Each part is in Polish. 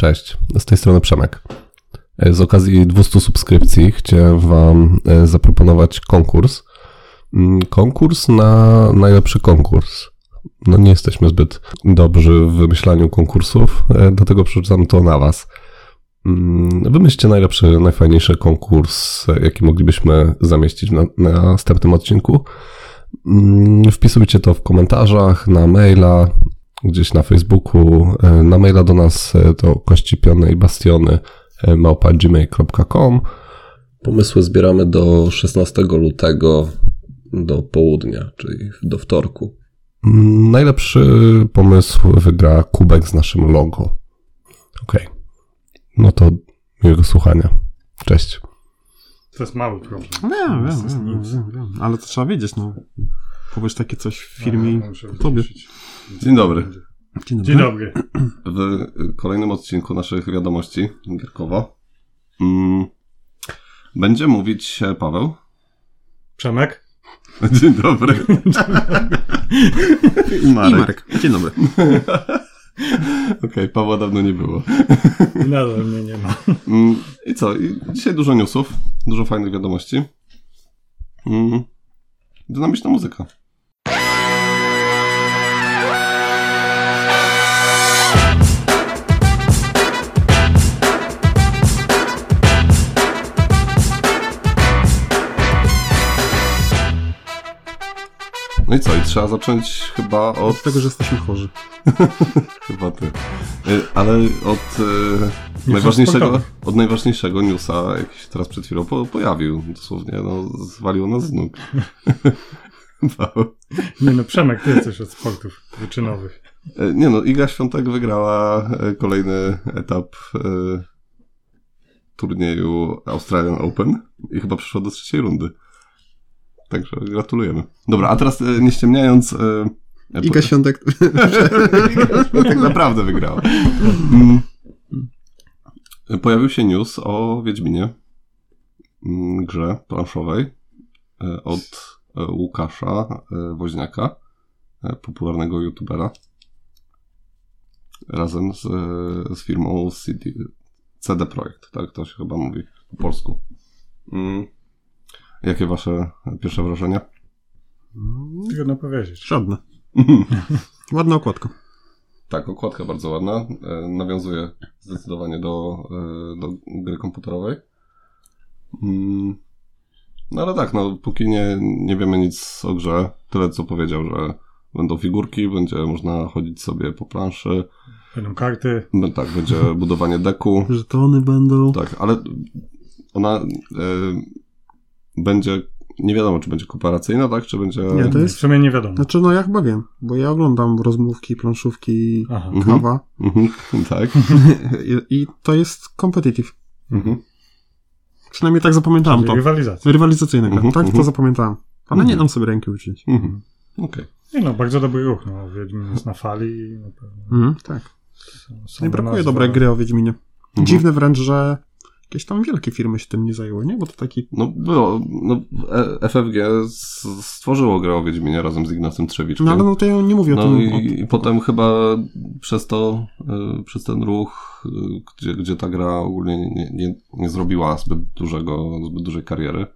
Cześć, z tej strony Przemek. E, z okazji 200 subskrypcji chciałem Wam e, zaproponować konkurs. Mm, konkurs na najlepszy konkurs. No nie jesteśmy zbyt dobrzy w wymyślaniu konkursów, e, dlatego przerzucam to na Was. Mm, wymyślcie najlepszy, najfajniejszy konkurs, jaki moglibyśmy zamieścić na, na następnym odcinku. Mm, wpisujcie to w komentarzach, na maila, gdzieś na Facebooku, e, na maila do nas e, to kościpione i bastiony e, małpa.gmail.com. Pomysły zbieramy do 16 lutego do południa, czyli do wtorku. Najlepszy pomysł wygra kubek z naszym logo. Ok. No to miłego słuchania. Cześć. To jest mały problem. Wiem, To wiem, wiem, wiem, wiem, wiem. Ale to trzeba wiedzieć, no. Powiesz takie coś w Ja firmie muszę tobie. Dzień dobry. Dzień dobry. Dzień dobry. W kolejnym odcinku naszych wiadomości Gierkowa mm, będzie mówić Paweł. Przemek? Dzień dobry. I I Marek. Marek. Dzień dobry. Okej, Pawła dawno nie było. Nadal mnie nie ma. Mm, I co? I dzisiaj dużo newsów, dużo fajnych wiadomości. Mm, Dynamiczna muzyka. No i co? I trzeba zacząć chyba od Od tego, że jesteśmy chorzy. Chyba ty. Y, Ale od y, najważniejszego, od najważniejszego newsa, jaki się teraz przed chwilą po, pojawił, dosłownie, no, zwaliło nas z nóg. Nie no, Przemek, ty coś od sportów wyczynowych. Y, Nie no, Iga Świątek wygrała y, kolejny etap y, turnieju Australian Open i chyba przeszła do trzeciej rundy. Także gratulujemy. Dobra, a teraz y, nie ściemniając... y, Iga Świątek. tak naprawdę wygrała. Mm. Pojawił się news o Wiedźminie, mm, grze planszowej e, od e, Łukasza e, Woźniaka, e, popularnego youtubera, razem z, e, z firmą CD, CD Projekt, tak to się chyba mówi po polsku. Mm. Jakie wasze pierwsze wrażenia? Trudno powiedzieć. Żadne. Ładna okładka. Tak, okładka bardzo ładna. E, nawiązuje zdecydowanie do, e, do gry komputerowej. Mm. No ale tak, no póki nie, nie wiemy nic o grze, tyle co powiedział, że będą figurki, będzie można chodzić sobie po planszy, Będą karty. b- tak, będzie budowanie deku, Żetony będą. tak, ale ona e, będzie, nie wiadomo czy będzie kooperacyjna, tak, czy będzie... Nie, to W jest... sumie nie wiadomo. Znaczy, no ja chyba wiem, bo ja oglądam rozmówki, planszówki, Aha. Mhm. kawa Mhm, tak. I, i to jest competitive. Mhm. Przynajmniej tak zapamiętałem Czyli to. rywalizacja. Rywalizacyjna gra. Mhm, Tak to mhm. zapamiętałem. Ale nie dam sobie ręki uczyć. Mhm. Okej. Nie no, bardzo dobry ruch. No, Wiedźmin jest na fali. i Na pewno tak. są- No są i brakuje nazwa- dobrej gry o Wiedźminie. Dziwne wręcz, że jakieś tam wielkie firmy się tym nie zajęły, nie? Bo to taki... No było, no e- FFG stworzyło grę o Wiedźminie razem z Ignacym Trzewiczkiem. No ale no to ja nie mówię o No tym... i, i potem chyba przez to, y, przez ten ruch, y, gdzie, gdzie ta gra ogólnie nie, nie, nie zrobiła zbyt dużego, zbyt dużej kariery,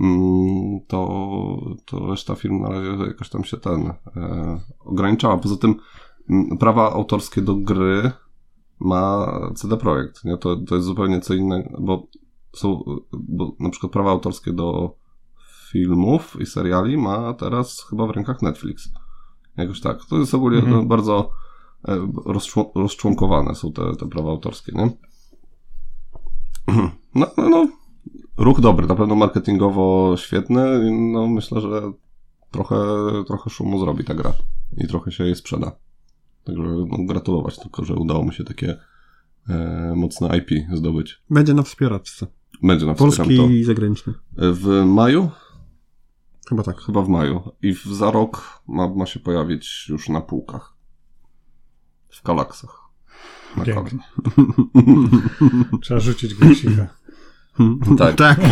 mm, to, to reszta firm na razie jakoś tam się ten e, ograniczała. Poza tym mm, prawa autorskie do gry ma CD Projekt, nie? To, to jest zupełnie co innego, bo są, bo na przykład prawa autorskie do filmów i seriali ma teraz chyba w rękach Netflix. Jakoś tak. To jest ogólnie Mhm. bardzo e, rozczłon- rozczłonkowane są te, te prawa autorskie, nie? No, no, no, ruch dobry, na pewno marketingowo świetny. No, myślę, że trochę, trochę szumu zrobi ta gra i trochę się jej sprzeda. Także no, gratulować, tylko że udało mi się takie e, mocne IP zdobyć. Będzie na wspieraczce. Będzie na Polski i zagraniczny. to. W maju? Chyba tak. Chyba w maju. I w, za rok ma, ma się pojawić już na półkach. W kalaksach. Na. Pięknie. Trzeba rzucić głosika. Tak. tak.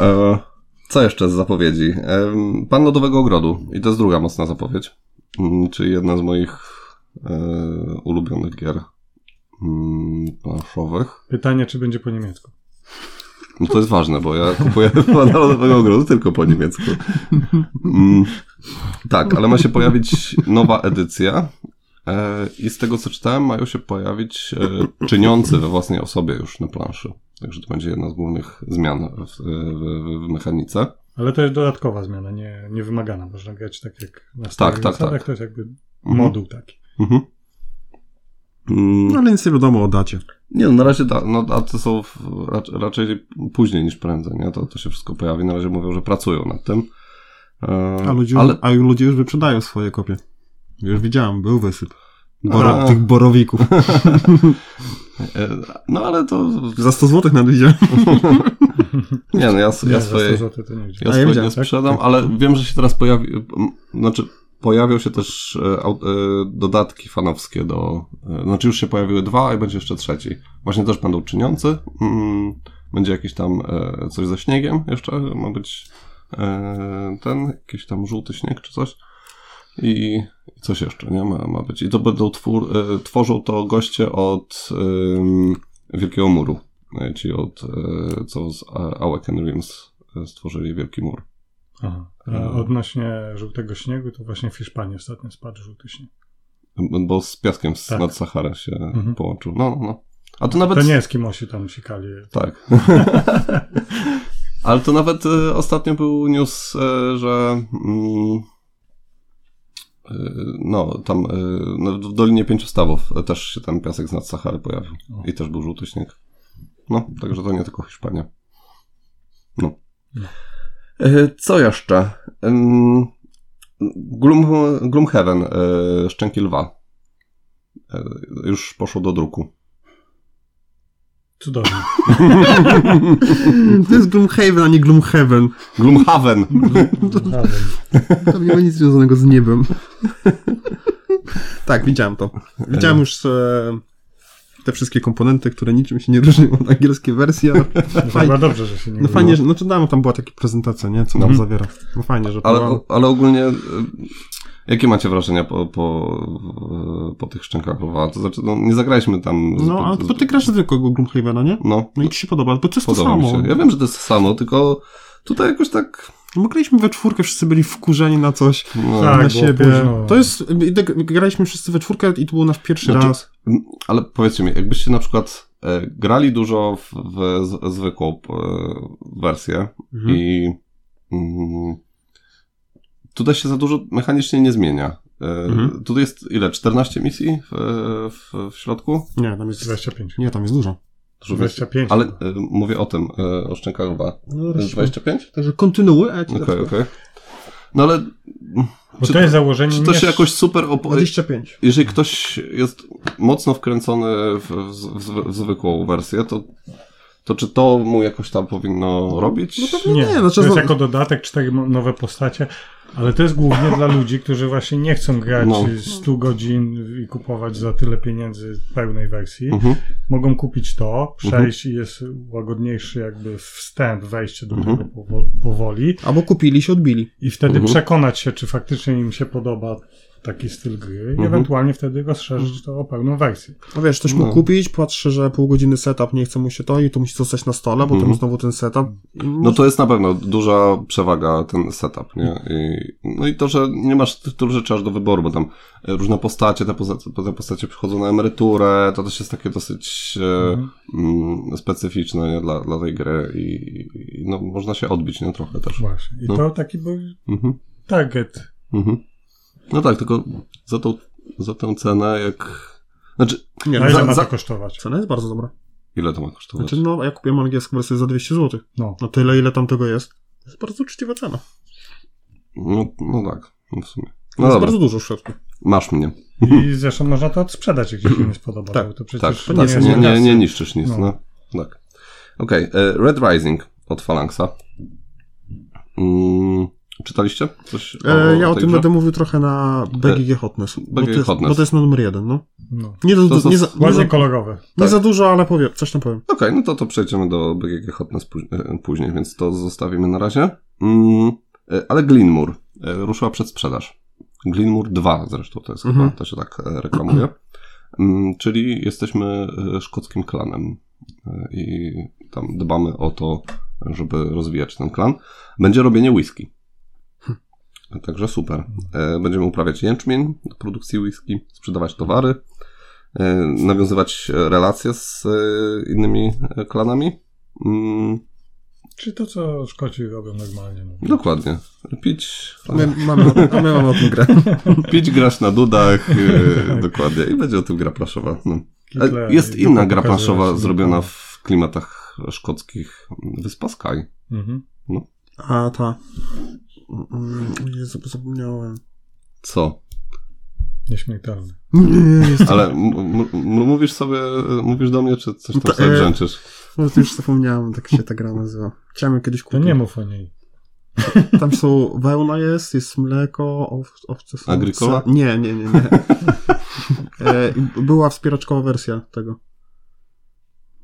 E, co jeszcze z zapowiedzi? E, Pan Lodowego Ogrodu. I to jest druga mocna zapowiedź. Mm, Czyli jedna z moich e, ulubionych gier mm, planszowych. Pytanie, czy będzie po niemiecku. No to jest ważne, bo ja kupuję chyba Narodowego Ogrodu tylko po niemiecku. Mm, tak, ale ma się pojawić nowa edycja e, i z tego co czytałem mają się pojawić e, czyniący we własnej osobie już na planszy. Także to będzie jedna z głównych zmian w, w, w mechanice. Ale to jest dodatkowa zmiana, nie, nie wymagana. Można grać tak jak na starych tak, zasadach. tak. To jest jakby Mhm. moduł taki. Mhm. Mm, No ale nic nie wiadomo o dacie. Nie, no na razie da, no, daty są w, raczej, raczej później niż prędzej, nie? To, to się wszystko pojawi. Na razie mówią, że pracują nad tym. E, A ludzie, ale a ludzie już wyprzedają swoje kopie. Już widziałem, był wysyp. Boro, A. tych borowików. e, No ale to. Za 100 zł nawet widziałem. Nie, no ja, Nie, ja za 100 swoje. zł to nie widziałem. Ja swoje widziałem, nie tak? sprzedam, ale wiem, że się teraz pojawi. Znaczy, pojawią się też e, e, dodatki fanowskie do. e, Znaczy, już się pojawiły dwa i będzie jeszcze trzeci. Właśnie też będą czyniący. Mm, Będzie jakiś tam coś ze śniegiem jeszcze. Ma być ten, jakiś tam żółty śnieg czy coś. I i coś jeszcze, nie? Ma, ma być. I to będą twór, tworzą to goście od Wielkiego Muru. E, Ci od, e, co z A- Awaken e, stworzyli Wielki Mur. Aha. A E. odnośnie żółtego śniegu, to właśnie w Hiszpanii ostatnio spadł żółty śnieg. Bo z piaskiem z Tak. nad Sahara się Mhm. połączył. No, no, no. A to nawet... To nie Eskimosi tam sikali. Tak. Ale to nawet e, ostatnio był news, e, że mm, e, no, tam e, no, w Dolinie Pięciu Stawów e, też się ten piasek z nad Sahary pojawił. I też był żółty śnieg. No, także to nie tylko Hiszpania. No. No. E, Co jeszcze? Gloom, Gloomhaven, e, Szczęki Lwa. E, Już poszło do druku. Cudownie. To jest Gloomhaven, a nie Gloomhaven. Gloomhaven! Razem. To nie ma nic związanego z niebem. tak, widziałem to. Widziałem już e, te wszystkie komponenty, które niczym się nie różnią od angielskiej wersji, ale No, fajnie, dobrze, że się nie no fajnie, że, no tam była taka prezentacja, nie, co nam Mhm. zawiera. No fajnie, że Ale, była- ale ogólnie, y, jakie macie wrażenia po, po, po tych szczękach lwa? To znaczy, no, nie zagraliśmy tam. No, a zbyt- to ty grasz zwykłego Gloomhavena, nie? No, No i ci się podoba, bo to jest to podoba mi samo. się. Ja wiem, że to jest to samo, tylko tutaj jakoś tak. No, bo graliśmy we czwórkę, wszyscy byli wkurzeni na coś, No, Tak. na było siebie. To jest, graliśmy wszyscy we czwórkę i to był nasz pierwszy Znaczy, raz. Ale powiedzcie mi, jakbyście na przykład e, grali dużo w, w z, zwykłą e, wersję Mhm. i mm, tutaj się za dużo mechanicznie nie zmienia. E, Mhm. Tutaj jest ile? 14 misji w, w, w środku? Nie, tam jest, 25. nie, tam jest dużo. Dużo 25. Ale e, mówię o tym, e, o szczękach. No, To jest 25? Także kontynuuj, a ja ci Okej, okej. No ale Bo czy to jest założenie czy to się jakoś super opowie... 25. Jeżeli ktoś jest mocno wkręcony w, w, w, w zwykłą wersję, to, to czy to mu jakoś tam powinno robić? No pewnie Nie, nie, znaczy, to jest no- jako dodatek cztery nowe postacie, ale to jest głównie dla ludzi, którzy właśnie nie chcą grać No. 100 godzin i kupować za tyle pieniędzy pełnej wersji. Mhm. Mogą kupić to, przejść i jest łagodniejszy jakby wstęp, wejście do Mhm. tego powo- powoli Albo kupili się, odbili. i wtedy Mhm. przekonać się, czy faktycznie im się podoba taki styl gry i Mhm. ewentualnie wtedy rozszerzyć to o pełną wersję. No wiesz, ktoś No. mógł kupić, patrzy, że pół godziny setup, nie chce mu się to i to musi zostać na stole, bo Mhm. tam znowu ten setup. No to jest na pewno duża przewaga ten setup, nie? I, no i to, że nie masz tych tylu rzeczy aż do wyboru, bo tam e, różne postacie, te, poza- te postacie przychodzą na emeryturę, to też jest takie dosyć e, Mhm. mm, specyficzne nie? Dla, dla tej gry i, i no, można się odbić nie? trochę też. Właśnie. I No. to taki był Mhm. target. Mhm. No tak, tylko za tą, za tę cenę jak... Znaczy, Nie, no, ile za, ma za, to kosztować? cena jest bardzo dobra. ile to ma kosztować? Znaczy, no, ja kupiłem angielską wersję za 200 zł. No. No tyle, ile tam tego jest. To jest bardzo uczciwa cena. No, no tak, no w sumie. No jest bardzo dużo w środku. masz mnie. I zresztą można to odsprzedać, jak się nie spodoba. Tak, bo to Tak, przecież tak, nie, nie, jest nie, nie, nie niszczysz nic, No. no. Tak. Okej, e, Red Rising od Phalanxa. Mm, czytaliście coś E, ja o tej tym grze? będę mówił trochę na BGG Hotness. bo, BGG to jest, Hotness. bo to jest numer jeden, no. No. Nie, za- To- to- nie, za, nie, Ładnie za, kolorowe. nie tak. za dużo, ale powiem, coś tam powiem. Okej, no to to przejdziemy do BGG Hotness e, później, więc to zostawimy na razie. Mm, e, ale Glenmore e, ruszyła przed sprzedaż. Glenmore 2 zresztą to jest Mhm. chyba, to się tak e, reklamuje. Mm, Czyli jesteśmy e, szkockim klanem E, i tam dbamy o to, żeby rozwijać ten klan. Będzie robienie whisky. Także super. E, Będziemy uprawiać jęczmień do produkcji whisky, sprzedawać towary, e, nawiązywać relacje z e, innymi klanami. Mm, Czyli to, co Szkoci robią normalnie. No. Dokładnie. Pić, A my mamy, a my mamy o tym grę. pić grać na dudach, dokładnie. I będzie o tym gra planszowa. No. Kikle Jest inna gra planszowa się zrobiona w klimatach szkockich. Wyspa Sky. Mhm. A ta. Mm, Jezu, zapomniałem. Co? Nieśmiertelny. Nie, Ale m- m- m- mówisz sobie, mówisz do mnie, czy coś tam To, sobie e, brzęczysz? No to już zapomniałem, tak się ta gra nazywa. Chciałem ją kiedyś To kupić. nie mów o niej. Tam są wełna jest, jest mleko, ow, owce są. Agricola? sa- Nie, nie, nie, nie. e, była wspieraczkowa wersja tego.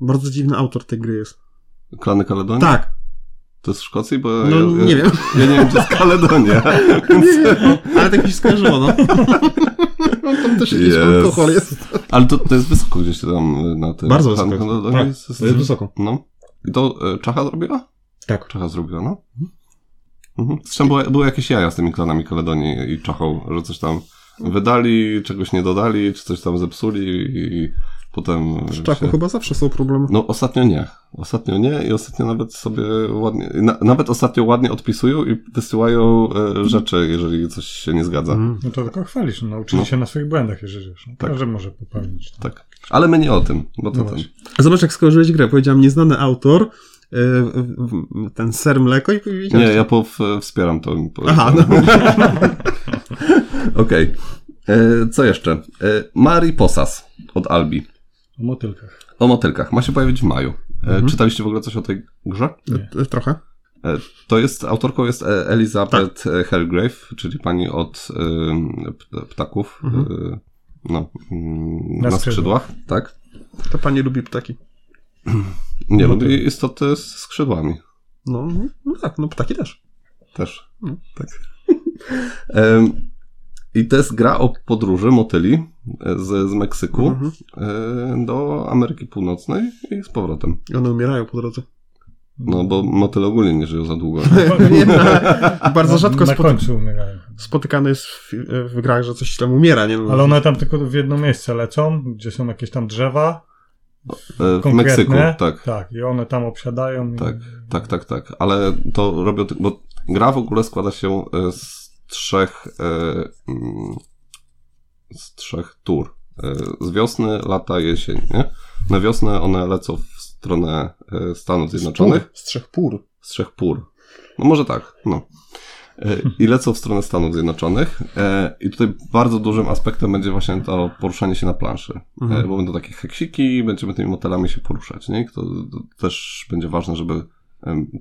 Bardzo dziwny autor tej gry jest. Klany Kaledonii? Tak, To jest w Szkocji? Bo no ja, nie ja, wiem. Ja nie wiem, czy jest Kaledonia. Nie, nie, ale tak mi się skojarzyło, no. Tam też jakiś Jest. alkohol jest. Ale to, to jest wysoko gdzieś tam na tym. Bardzo wysoko. Kaledonii Tak, jest- to jest wysoko. No. I to e, Czacha zrobiła? Tak. Czacha zrobiła, no. Mhm. Zresztą były, były jakieś jaja z tymi klanami Kaledonii i Czachą, że coś tam wydali, czegoś nie dodali, czy coś tam zepsuli i potem... W Czachu się- chyba zawsze są problemy. No ostatnio nie. Ostatnio nie i ostatnio nawet sobie ładnie, na, nawet ostatnio ładnie odpisują i wysyłają e, rzeczy, jeżeli coś się nie zgadza. Mhm. No to tylko chwalisz. No, nauczyli No. się na swoich błędach, jeżeli wiesz. No, Tak. Każdy może popełnić. No. Tak. Ale my nie o tym, bo to No ten. Zobacz, jak skojarzyłeś grę. Powiedziałem nieznany autor, y, w- w- ten ser mleko i powiedziałeś. Nie, ja po, w, wspieram to. Aha, no. Okej. E, Co jeszcze? E, Mari Posas od Albi. O motylkach. O motylkach. Ma się pojawić w maju. E, Mhm. Czytaliście w ogóle coś o tej grze? Nie. Y, Trochę. E, To jest, autorką jest e, Elizabeth e, Helgrave, czyli pani od e, p- ptaków. Mhm. e, No, mm, Na na, skrzydłach. skrzydłach, tak? To pani lubi ptaki. Nie, No lubi to- istoty z skrzydłami. No, no tak, no ptaki też. Też. No. Tak. I to jest gra o podróży motyli e, z, z Meksyku Mhm. e, do Ameryki Północnej i z powrotem. I one umierają po drodze. No, bo motyle ogólnie nie żyją za długo. Nie, bardzo rzadko Na spoty- spotykane jest w, w grach, że coś tam umiera, nie? No, Ale one tam tylko w jedno miejsce lecą, gdzie są jakieś tam drzewa. E, W konkretne. Meksyku, tak. Tak, i one tam obsiadają. i- Tak, tak, tak, tak. Ale to robią, bo gra w ogóle składa się z trzech, e, mm, z trzech tur. E, Z wiosny, lata, jesień, nie? Na wiosnę one lecą w stronę e, Stanów Zjednoczonych. Z trzech pór. Z trzech pór. No może tak, no. I lecą w stronę Stanów Zjednoczonych. I tutaj bardzo dużym aspektem będzie właśnie to poruszanie się na planszy. Mhm. Bo będą takie heksiki, będziemy tymi motylami się poruszać, nie? I To, też będzie ważne, żeby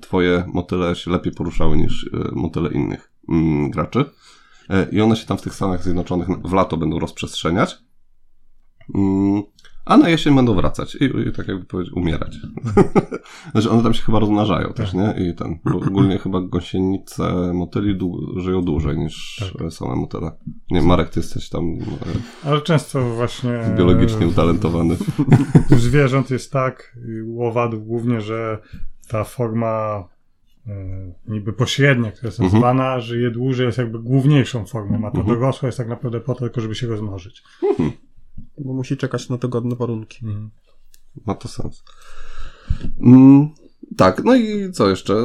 twoje motyle się lepiej poruszały niż motyle innych mm, graczy. E, I one się tam w tych Stanach Zjednoczonych w lato będą rozprzestrzeniać. Mm, A na jesień będą wracać i, i tak jakby powiedzieć, umierać. znaczy one tam się chyba rozmnażają też, nie? I ten, ogólnie chyba gąsienice motyli dłu- żyją dłużej niż Tak. e, same motyle. Nie, Marek, ty jesteś tam e, Ale często właśnie... biologicznie utalentowany. U zwierząt jest tak, u owadów głównie, że ta forma niby pośrednia, która jest Mhm. żyje dłużej, jest jakby główniejszą formą, a ta Mhm. dorosła jest tak naprawdę po to tylko, żeby się rozmnożyć. Bo musi czekać na dogodne warunki. Mhm. Ma to sens. Mm, tak, no i co jeszcze?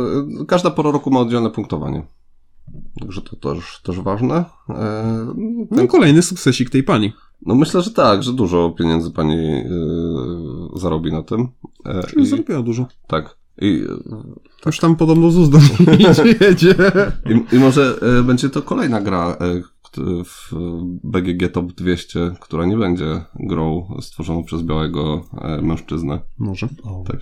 Każda pora roku ma oddzielne punktowanie. Także to też, też ważne. E, No ten, i kolejny sukcesik tej pani. no myślę, że tak, że dużo pieniędzy pani e, zarobi na tym. E, Czyli i, zrobiła dużo. tak. I, Już tam podobno ZUS do niej jedzie. i, I może e, będzie to kolejna gra kt- w BGG Top 200, która nie będzie grą stworzoną przez białego e, mężczyznę. Może. O, Tak.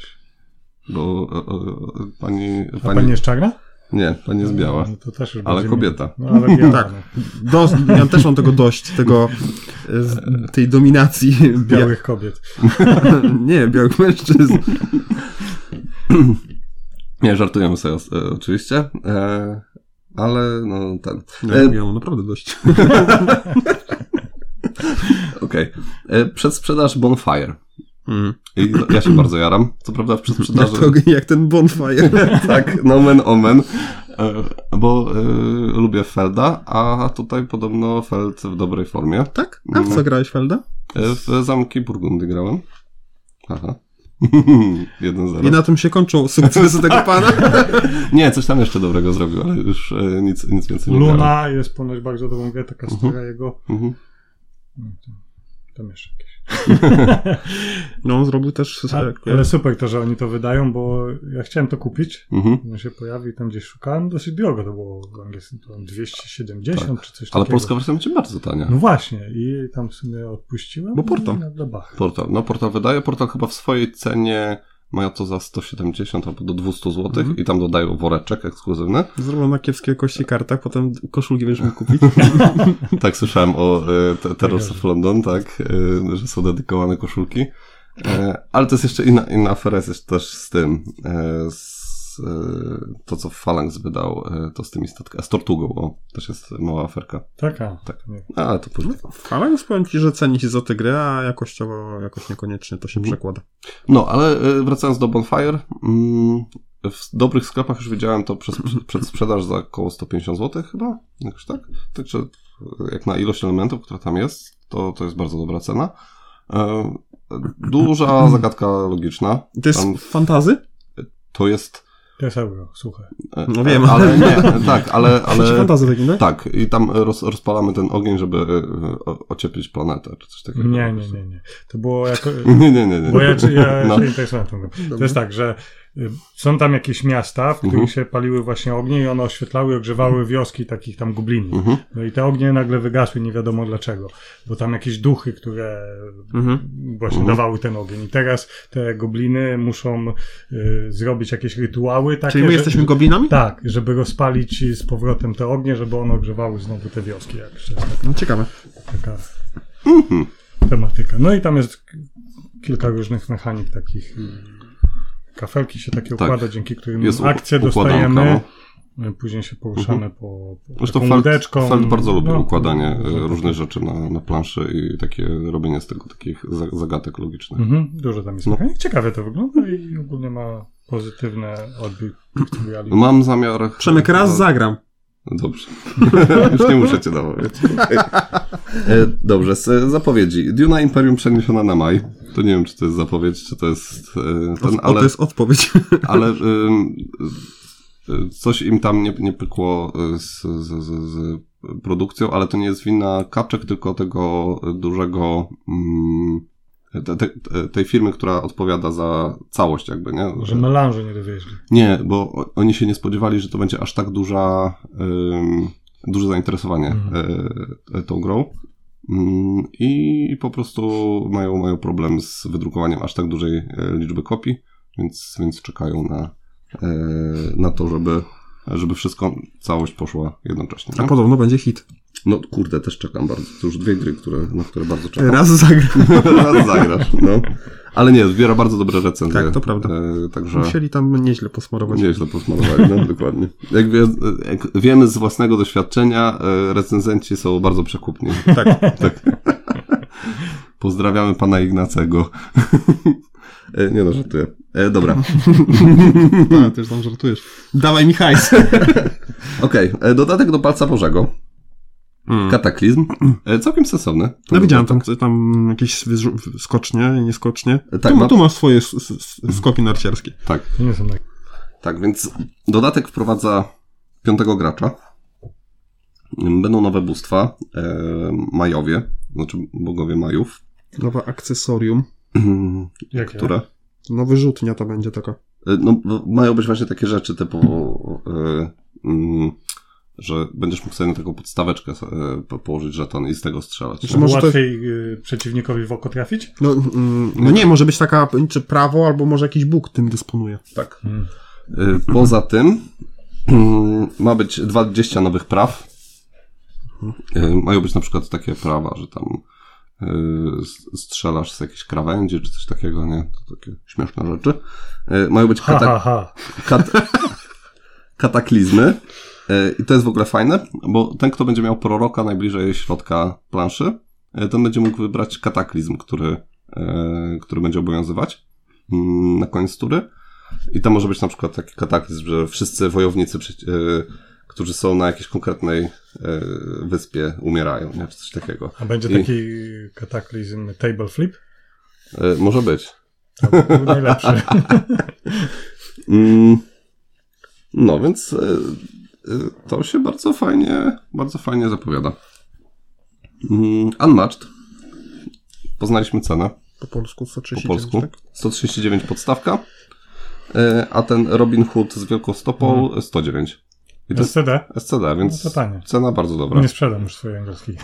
Bo e, pani, A pani, pani jest czarna? Nie, pani jest biała. No to też już Ale kobieta. No ale biała. Tak. no. Do, ja też mam tego dość, tego, z, tej dominacji Białych kobiet. Nie, białych mężczyzn. Nie, żartujemy sobie e, oczywiście. E, ale no ten. No, E, ja mam naprawdę dość. Okej. E, Przedsprzedaż Bonfire. Mm. I ja się bardzo jaram. Co prawda w Jak, przedsprzedaży... to, jak ten bonfire. tak, nomen omen. E, Bo e, lubię Felda, a tutaj podobno Feld w dobrej formie. tak? A w co grałeś, Felda? W Zamki Burgundy grałem. Aha. 1-0. I na tym się kończą sukcesy tego pana. Nie, coś tam jeszcze dobrego zrobił, ale już e, nic, nic więcej nie grałem. Luna jest ponoć bardzo dobrą grę, taka stara jego. Mhm. No, tam- jeszcze. No, on zrobił też... Ale, ale super to, że oni to wydają, bo ja chciałem to kupić. Mhm. On się pojawił tam gdzieś szukałem, dosyć drogo to było w tam 270 czy coś Ale takiego. polska wersja będzie bardzo tania. No właśnie, i tam w sumie odpuściłem. Bo portal. bach. Portal. No, portal wydaje. Portal chyba w swojej cenie mają to za 170 albo do 200 zł Mhm. i tam dodają woreczek ekskluzywny. Zrobił na kiepskiej jakości kartach, potem koszulki będziesz mógł kupić. Tak, słyszałem o e, te, Terrors of London, tak, e, że są dedykowane koszulki. E, ale to jest jeszcze inna, inna afera, jest jeszcze też z tym, e, z, e, to co Phalanx wydał, e, to z tymi statkami, z Tortugą, o, też jest mała aferka. Taka. Tak. A, ale to później. Ale już powiem ci, że ceni się za tę grę, a jakościowo jakoś niekoniecznie to się Mhm. przekłada. No, ale e, wracając do Bonfire, mm, w dobrych sklepach już widziałem to przez, przed sprzedaż za około 150 zł chyba, jakoś tak. Także jak na ilość elementów, która tam jest, to, to jest bardzo dobra cena. Duża zagadka logiczna. To jest Tam fantazy? to jest. To jest euro, słuchaj. e, No wiem, ale nie, tak, ale, Ale... fantazy takim, tak? tak, i tam roz, rozpalamy ten ogień, żeby e, ocieplić planetę, czy coś takiego. Nie, nie, nie, nie. To było jako... Nie, nie, nie. nie. Bo ja, czy- ja No. się interesowałem grą. To jest tak, że y, są tam jakieś miasta, w których Mhm. się paliły właśnie ognie i one oświetlały ogrzewały wioski takich tam goblinów. Mhm. No i te ognie nagle wygasły, nie wiadomo dlaczego. Bo tam jakieś duchy, które Mhm. właśnie Mhm. dawały ten ogień. I teraz te gobliny muszą y, zrobić jakieś rytuały takie, Czyli my że- jesteśmy goblinami? Tak, żeby rozpalić z powrotem te ognie, żeby one ogrzewały znowu te wioski. Jak taka, No ciekawe. taka tematyka. No i tam jest kilka różnych mechanik takich. Kafelki się takie Tak. układa, dzięki którym Jest akcje dostajemy. no. Później się poruszamy po, po Zresztą taką Feld, bardzo lubi No, układanie e, dużo różnych takich. rzeczy na, na planszy i takie robienie z tego takich za- zagadek logicznych. Mhm, dużo tam jest No. mechanik. Ciekawie to wygląda i ogólnie ma pozytywny odbiór. Mam zamiar... Przemek, raz zagram. Dobrze. Już nie muszę cię namawiać. E, Dobrze, z zapowiedzi. Duna Imperium przeniesiona na maj. To nie wiem, czy to jest zapowiedź, czy to jest e, ten, O, ale, to jest odpowiedź. ale y, coś im tam nie, nie pykło z, z, z, z produkcją, ale to nie jest wina kaczek, tylko tego dużego mm, te, te, tej firmy, która odpowiada za całość jakby, nie? Że melanżu nie dowieźli. Nie, bo oni się nie spodziewali, że to będzie aż tak duża, ym, duże zainteresowanie y, tą grą. Mm, I po prostu mają, mają problem z wydrukowaniem aż tak dużej e, liczby kopii, więc, więc czekają na, e, na to, żeby, żeby wszystko, całość poszła jednocześnie. A nie? podobno będzie hit. No kurde, też czekam bardzo. To już dwie gry, które, na które bardzo czekam. Raz zagram. Raz zagrasz, no. Ale nie, zbiera bardzo dobre recenzje. Tak, to prawda. E, także... Musieli tam nieźle posmarować. Nieźle posmarowali, no dokładnie. Jak, wie, jak wiemy z własnego doświadczenia, e, recenzenci są bardzo przekupni. Tak. tak. Pozdrawiamy pana Ignacego. E, Nie no, żartuję. E, dobra. A, ty już tam żartujesz. Dawaj mi hajs. Okej, e, dodatek do Palca Bożego. Mm. Kataklizm. E, Całkiem sensowny. No widziałem tam, tam jakieś skocznie, nieskocznie. Tak, tu, ma- tu masz swoje s- skoki narciarskie. Tak. Nie są tak. Tak, więc dodatek wprowadza piątego gracza. Będą nowe bóstwa. E, majowie, znaczy bogowie Majów. Nowe akcesorium. Jakie? Które? No wyrzutnia to będzie taka. E, No, no, mają być właśnie takie rzeczy typu, e, mm, że będziesz mógł sobie na taką podstaweczkę e, po- położyć żeton i z tego strzelać. Nie? może to- Łatwiej y, przeciwnikowi w oko trafić? No, mm, no nie, może być taka, czy prawo, albo może jakiś Bóg tym dysponuje. Tak. Mm. E, Poza tym mm, ma być 20 nowych praw. E, Mają być na przykład takie prawa, że tam e, strzelasz z jakiejś krawędzi czy coś takiego, nie? To takie śmieszne rzeczy. E, Mają być Ha, kata- ha, ha. kat kataklizmy. E, I to jest w ogóle fajne, bo ten, kto będzie miał proroka najbliżej środka planszy, e, to będzie mógł wybrać kataklizm, który, e, który będzie obowiązywać mm, na koniec tury. I to może być na przykład taki kataklizm, że wszyscy wojownicy, którzy są na jakiejś konkretnej wyspie, umierają, nie? czy coś takiego. A będzie I- taki kataklizm table flip? Może być. To by był najlepszy. Mm, No, więc to się bardzo fajnie, bardzo fajnie zapowiada. Mm, Unmatched. Poznaliśmy cenę Po polsku po 139, polsku. tak? 139 podstawka, e, a ten Robin Hood z wielką stopą Mhm. 109. I to SCD? SCD, więc No to tanie. cena bardzo dobra. Nie sprzedam już swojej angielskiej.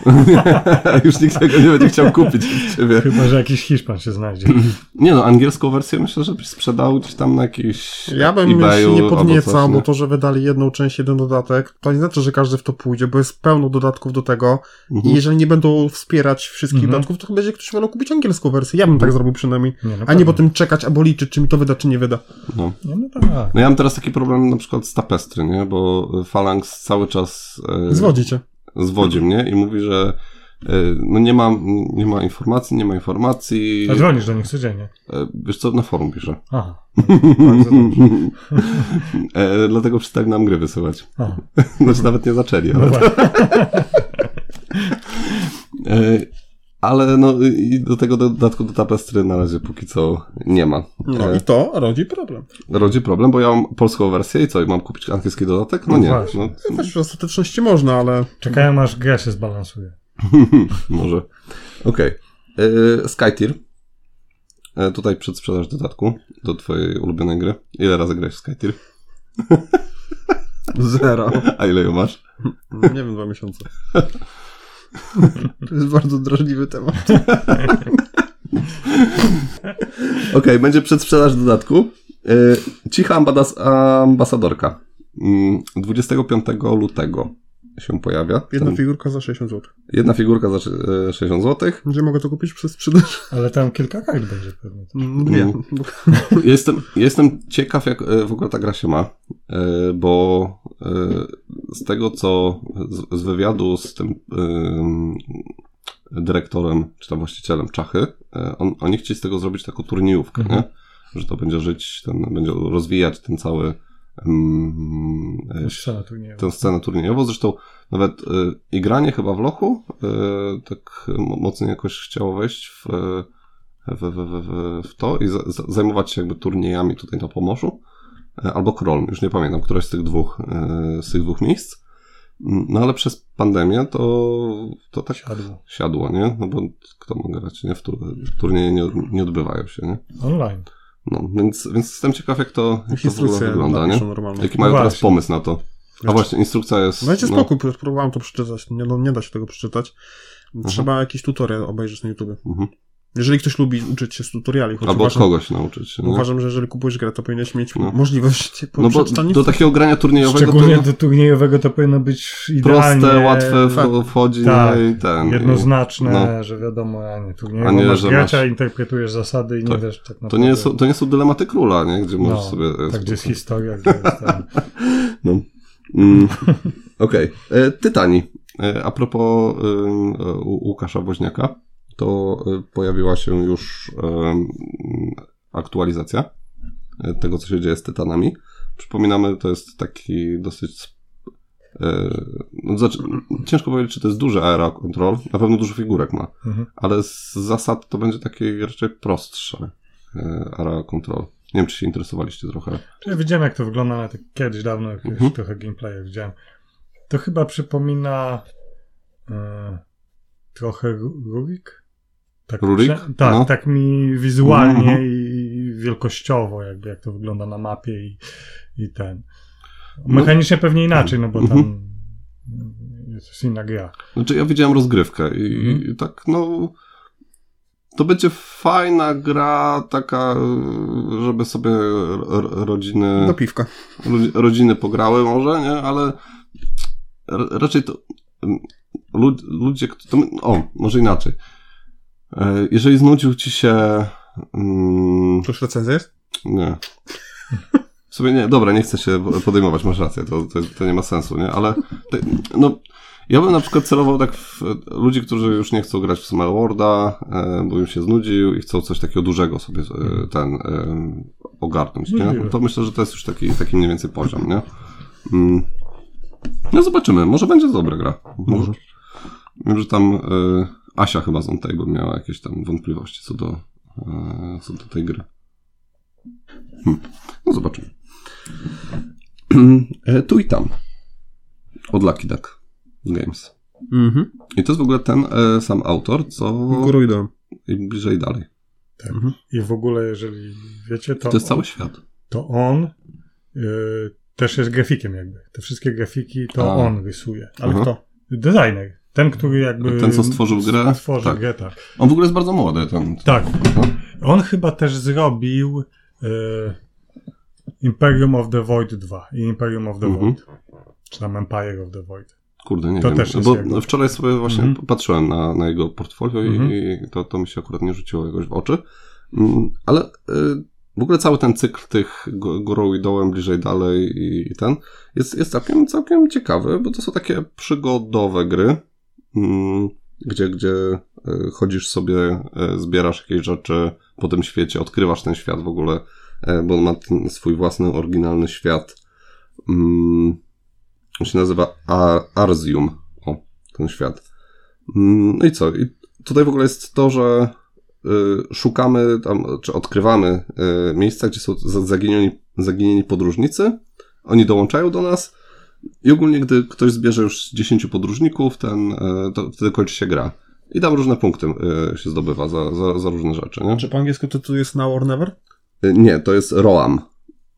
Już nikt tego nie będzie chciał kupić od ciebie. Chyba, że jakiś Hiszpan się znajdzie. Nie no, angielską wersję myślę, że byś sprzedał gdzieś tam na jakiś Ja bym się nie podniecał, bo to, że wydali jedną część, jeden dodatek, to nie znaczy, że każdy w to pójdzie, bo jest pełno dodatków do tego Mhm. i jeżeli nie będą wspierać wszystkich Mhm. dodatków, to będzie ktoś wolał kupić angielską wersję. Ja bym tak zrobił przynajmniej. Nie, no A nie potem czekać albo liczyć, czy mi to wyda, czy nie wyda. No. Nie, no tak. No ja mam teraz taki problem na przykład z tapestry, nie? Bo Phalanx cały czas e, Zwodzi cię. zwodzi mnie i mówi, że e, no nie ma, nie ma informacji, nie ma informacji. A dzwonisz do nich codziennie. E, wiesz co, na forum piszę. Aha. E, dlatego przestali nam gry wysyłać. Aha. Znaczy nawet nie zaczęli, No ale, e, ale no i do tego dodatku do tapestry na razie póki co nie ma. No E, i to rodzi problem. rodzi problem, bo ja mam polską wersję i co, i mam kupić angielski dodatek? No No nie. właśnie. No, Też w ostateczności można, ale Czekają aż gra się zbalansuje. Może. Okej. Okay. Skytier. E, Tutaj przedsprzedaż dodatku do twojej ulubionej gry. Ile razy grałeś w Skytier? zero. A ile ją masz? Nie wiem, dwa miesiące. To jest bardzo drażliwy temat. Okej, będzie przedsprzedaż dodatku. E, Cicha ambasadorka. Mm, 25 lutego się pojawia. Jedna Ten- figurka za 60 zł. Jedna figurka za e, 60 zł. Gdzie mogę to kupić przez sprzedaż? Ale tam kilka kart będzie pewnie. Nie. Jestem, jestem ciekaw, jak e, w ogóle ta gra się ma, e, bo e, z tego, co z, z wywiadu z tym em, dyrektorem, czy tam właścicielem Czachy, e, on, oni chcieli z tego zrobić taką turniejówkę, Mhm. nie? Że to będzie żyć, ten, będzie rozwijać ten cały em, e, Scena turniejowa. tę scenę turniejową. Zresztą nawet y, i granie chyba w lochu y, tak mo- mocno jakoś chciało wejść w, w, w, w, w, to i za, za, zajmować się jakby turniejami tutaj na Pomorzu. Albo Krolm, już nie pamiętam, któreś z tych dwóch, z tych dwóch miejsc. Mm, No ale przez pandemię to, to tak Siadło. siadło, nie? No bo kto ma grać, nie? W tur, turnieje nie, nie odbywają się, nie? Online. No, więc, więc jestem ciekaw, jak to, jak to w ogóle wygląda, nie? Jaki mają No teraz pomysł na to? A właśnie, instrukcja jest... Dajcie no, spokój, próbowałem to przeczytać. Nie, no, nie da się tego przeczytać. Trzeba jakiś tutorial obejrzeć na YouTube. Mhm. Jeżeli ktoś lubi uczyć się z tutoriali, Albo od uważam, kogoś nauczyć się. Nie? uważam, że jeżeli kupujesz grę, to powinieneś mieć No. możliwość No bo do takiego grania turniejowego Szczególnie to do turniejowego to powinno być idealnie proste, łatwe tak. wchodzi Tak. nie? i ten. jednoznaczne, No. że wiadomo, a nie turniejowo A nie, masz że grać, a masz- interpretujesz zasady i nie Tak. wiesz tak naprawdę. to nie, są, to nie są dylematy króla, nie? Gdzie możesz no, sobie... tak, gdzie jest historia, gdzie jest ten. No. Mm. Okej. E, Tytani. E, A propos e, U- Łukasza Woźniaka, to e, pojawiła się już aktualizacja e, tego, co się dzieje z Tytanami. Przypominamy, to jest taki dosyć e, no, znaczy, ciężko powiedzieć, czy to jest duży area control. Na pewno dużo figurek ma, Mhm. ale z zasad to będzie takie raczej prostsze e, area control. Nie wiem, czy się interesowaliście trochę. Ja widziałem, jak to wygląda tak kiedyś dawno, jak Mhm. trochę gameplaya widziałem. To chyba przypomina trochę Ru- Rurik? Tak, Rurik? prze- Tak, No. tak mi wizualnie Mhm. i wielkościowo, jakby jak to wygląda na mapie i, i ten. No. Mechanicznie pewnie inaczej, no bo Mhm. tam jest inna gra. Znaczy, ja widziałem rozgrywkę i, Mhm. i tak, no. To będzie fajna gra, taka, żeby sobie rodziny, do piwka. rodzi- rodziny pograły, może, nie? Ale raczej to. Lud, ludzie, to, o, może inaczej. E, Jeżeli znudził ci się. Mm, To już recenzja jest? nie. W sumie nie, dobra, nie chcę się podejmować, masz rację, to, to, to nie ma sensu, nie? Ale te, no, Ja bym na przykład celował tak w ludzi, którzy już nie chcą grać w Small Worlda, e, bo im się znudził i chcą coś takiego dużego sobie e, ten e, ogarnąć, nie? Możliwe. To myślę, że to jest już taki, taki mniej więcej poziom, nie? Mm. No zobaczymy, może będzie dobra gra. Może. Wiem, że tam e, Asia chyba z OnTable miała jakieś tam wątpliwości co do, e, co do tej gry. Hmm. No zobaczymy. E, tu i tam. Od Lucky Duck Games. Mhm. I to jest w ogóle ten e, sam autor, co Górą i bliżej dalej. Tak. Mhm. I w ogóle, jeżeli wiecie, to, To jest cały świat. to on y, też jest grafikiem jakby. Te wszystkie grafiki to A. on rysuje. Ale Aha. kto? Designer. Ten, który jakby... Ten, co stworzył grę? Stworzył Tak. grę, tak. On w ogóle jest bardzo młody. Ten, Tak. No. On chyba też zrobił y, Imperium of the Void 2 i Imperium of the Mhm. Void. Czy tam Empire of the Void. Kurde, nie To wiem. też jest bo jego. wczoraj sobie właśnie Mhm. patrzyłem na, na jego portfolio Mhm. i, i to, to mi się akurat nie rzuciło jakoś w oczy. Mm, Ale y, w ogóle cały ten cykl tych gó- górą i dołem, bliżej dalej i, i ten jest, jest całkiem, całkiem ciekawy, bo to są takie przygodowe gry, gdzie, gdzie y, chodzisz sobie, y, zbierasz jakieś rzeczy po tym świecie, odkrywasz ten świat w ogóle, y, bo on ma ten swój własny, oryginalny świat. Mm, on się nazywa Ar- Arzium. O, ten świat. Mm, No i co? I tutaj w ogóle jest to, że szukamy tam, czy odkrywamy miejsca, gdzie są za- zaginieni, zaginieni podróżnicy. Oni dołączają do nas i ogólnie, gdy ktoś zbierze już 10 podróżników, ten, y, to wtedy kończy się gra. I tam różne punkty y, się zdobywa za, za, za różne rzeczy, nie? Czy po angielsku to tu jest Now or Never? Y, Nie, to jest Roam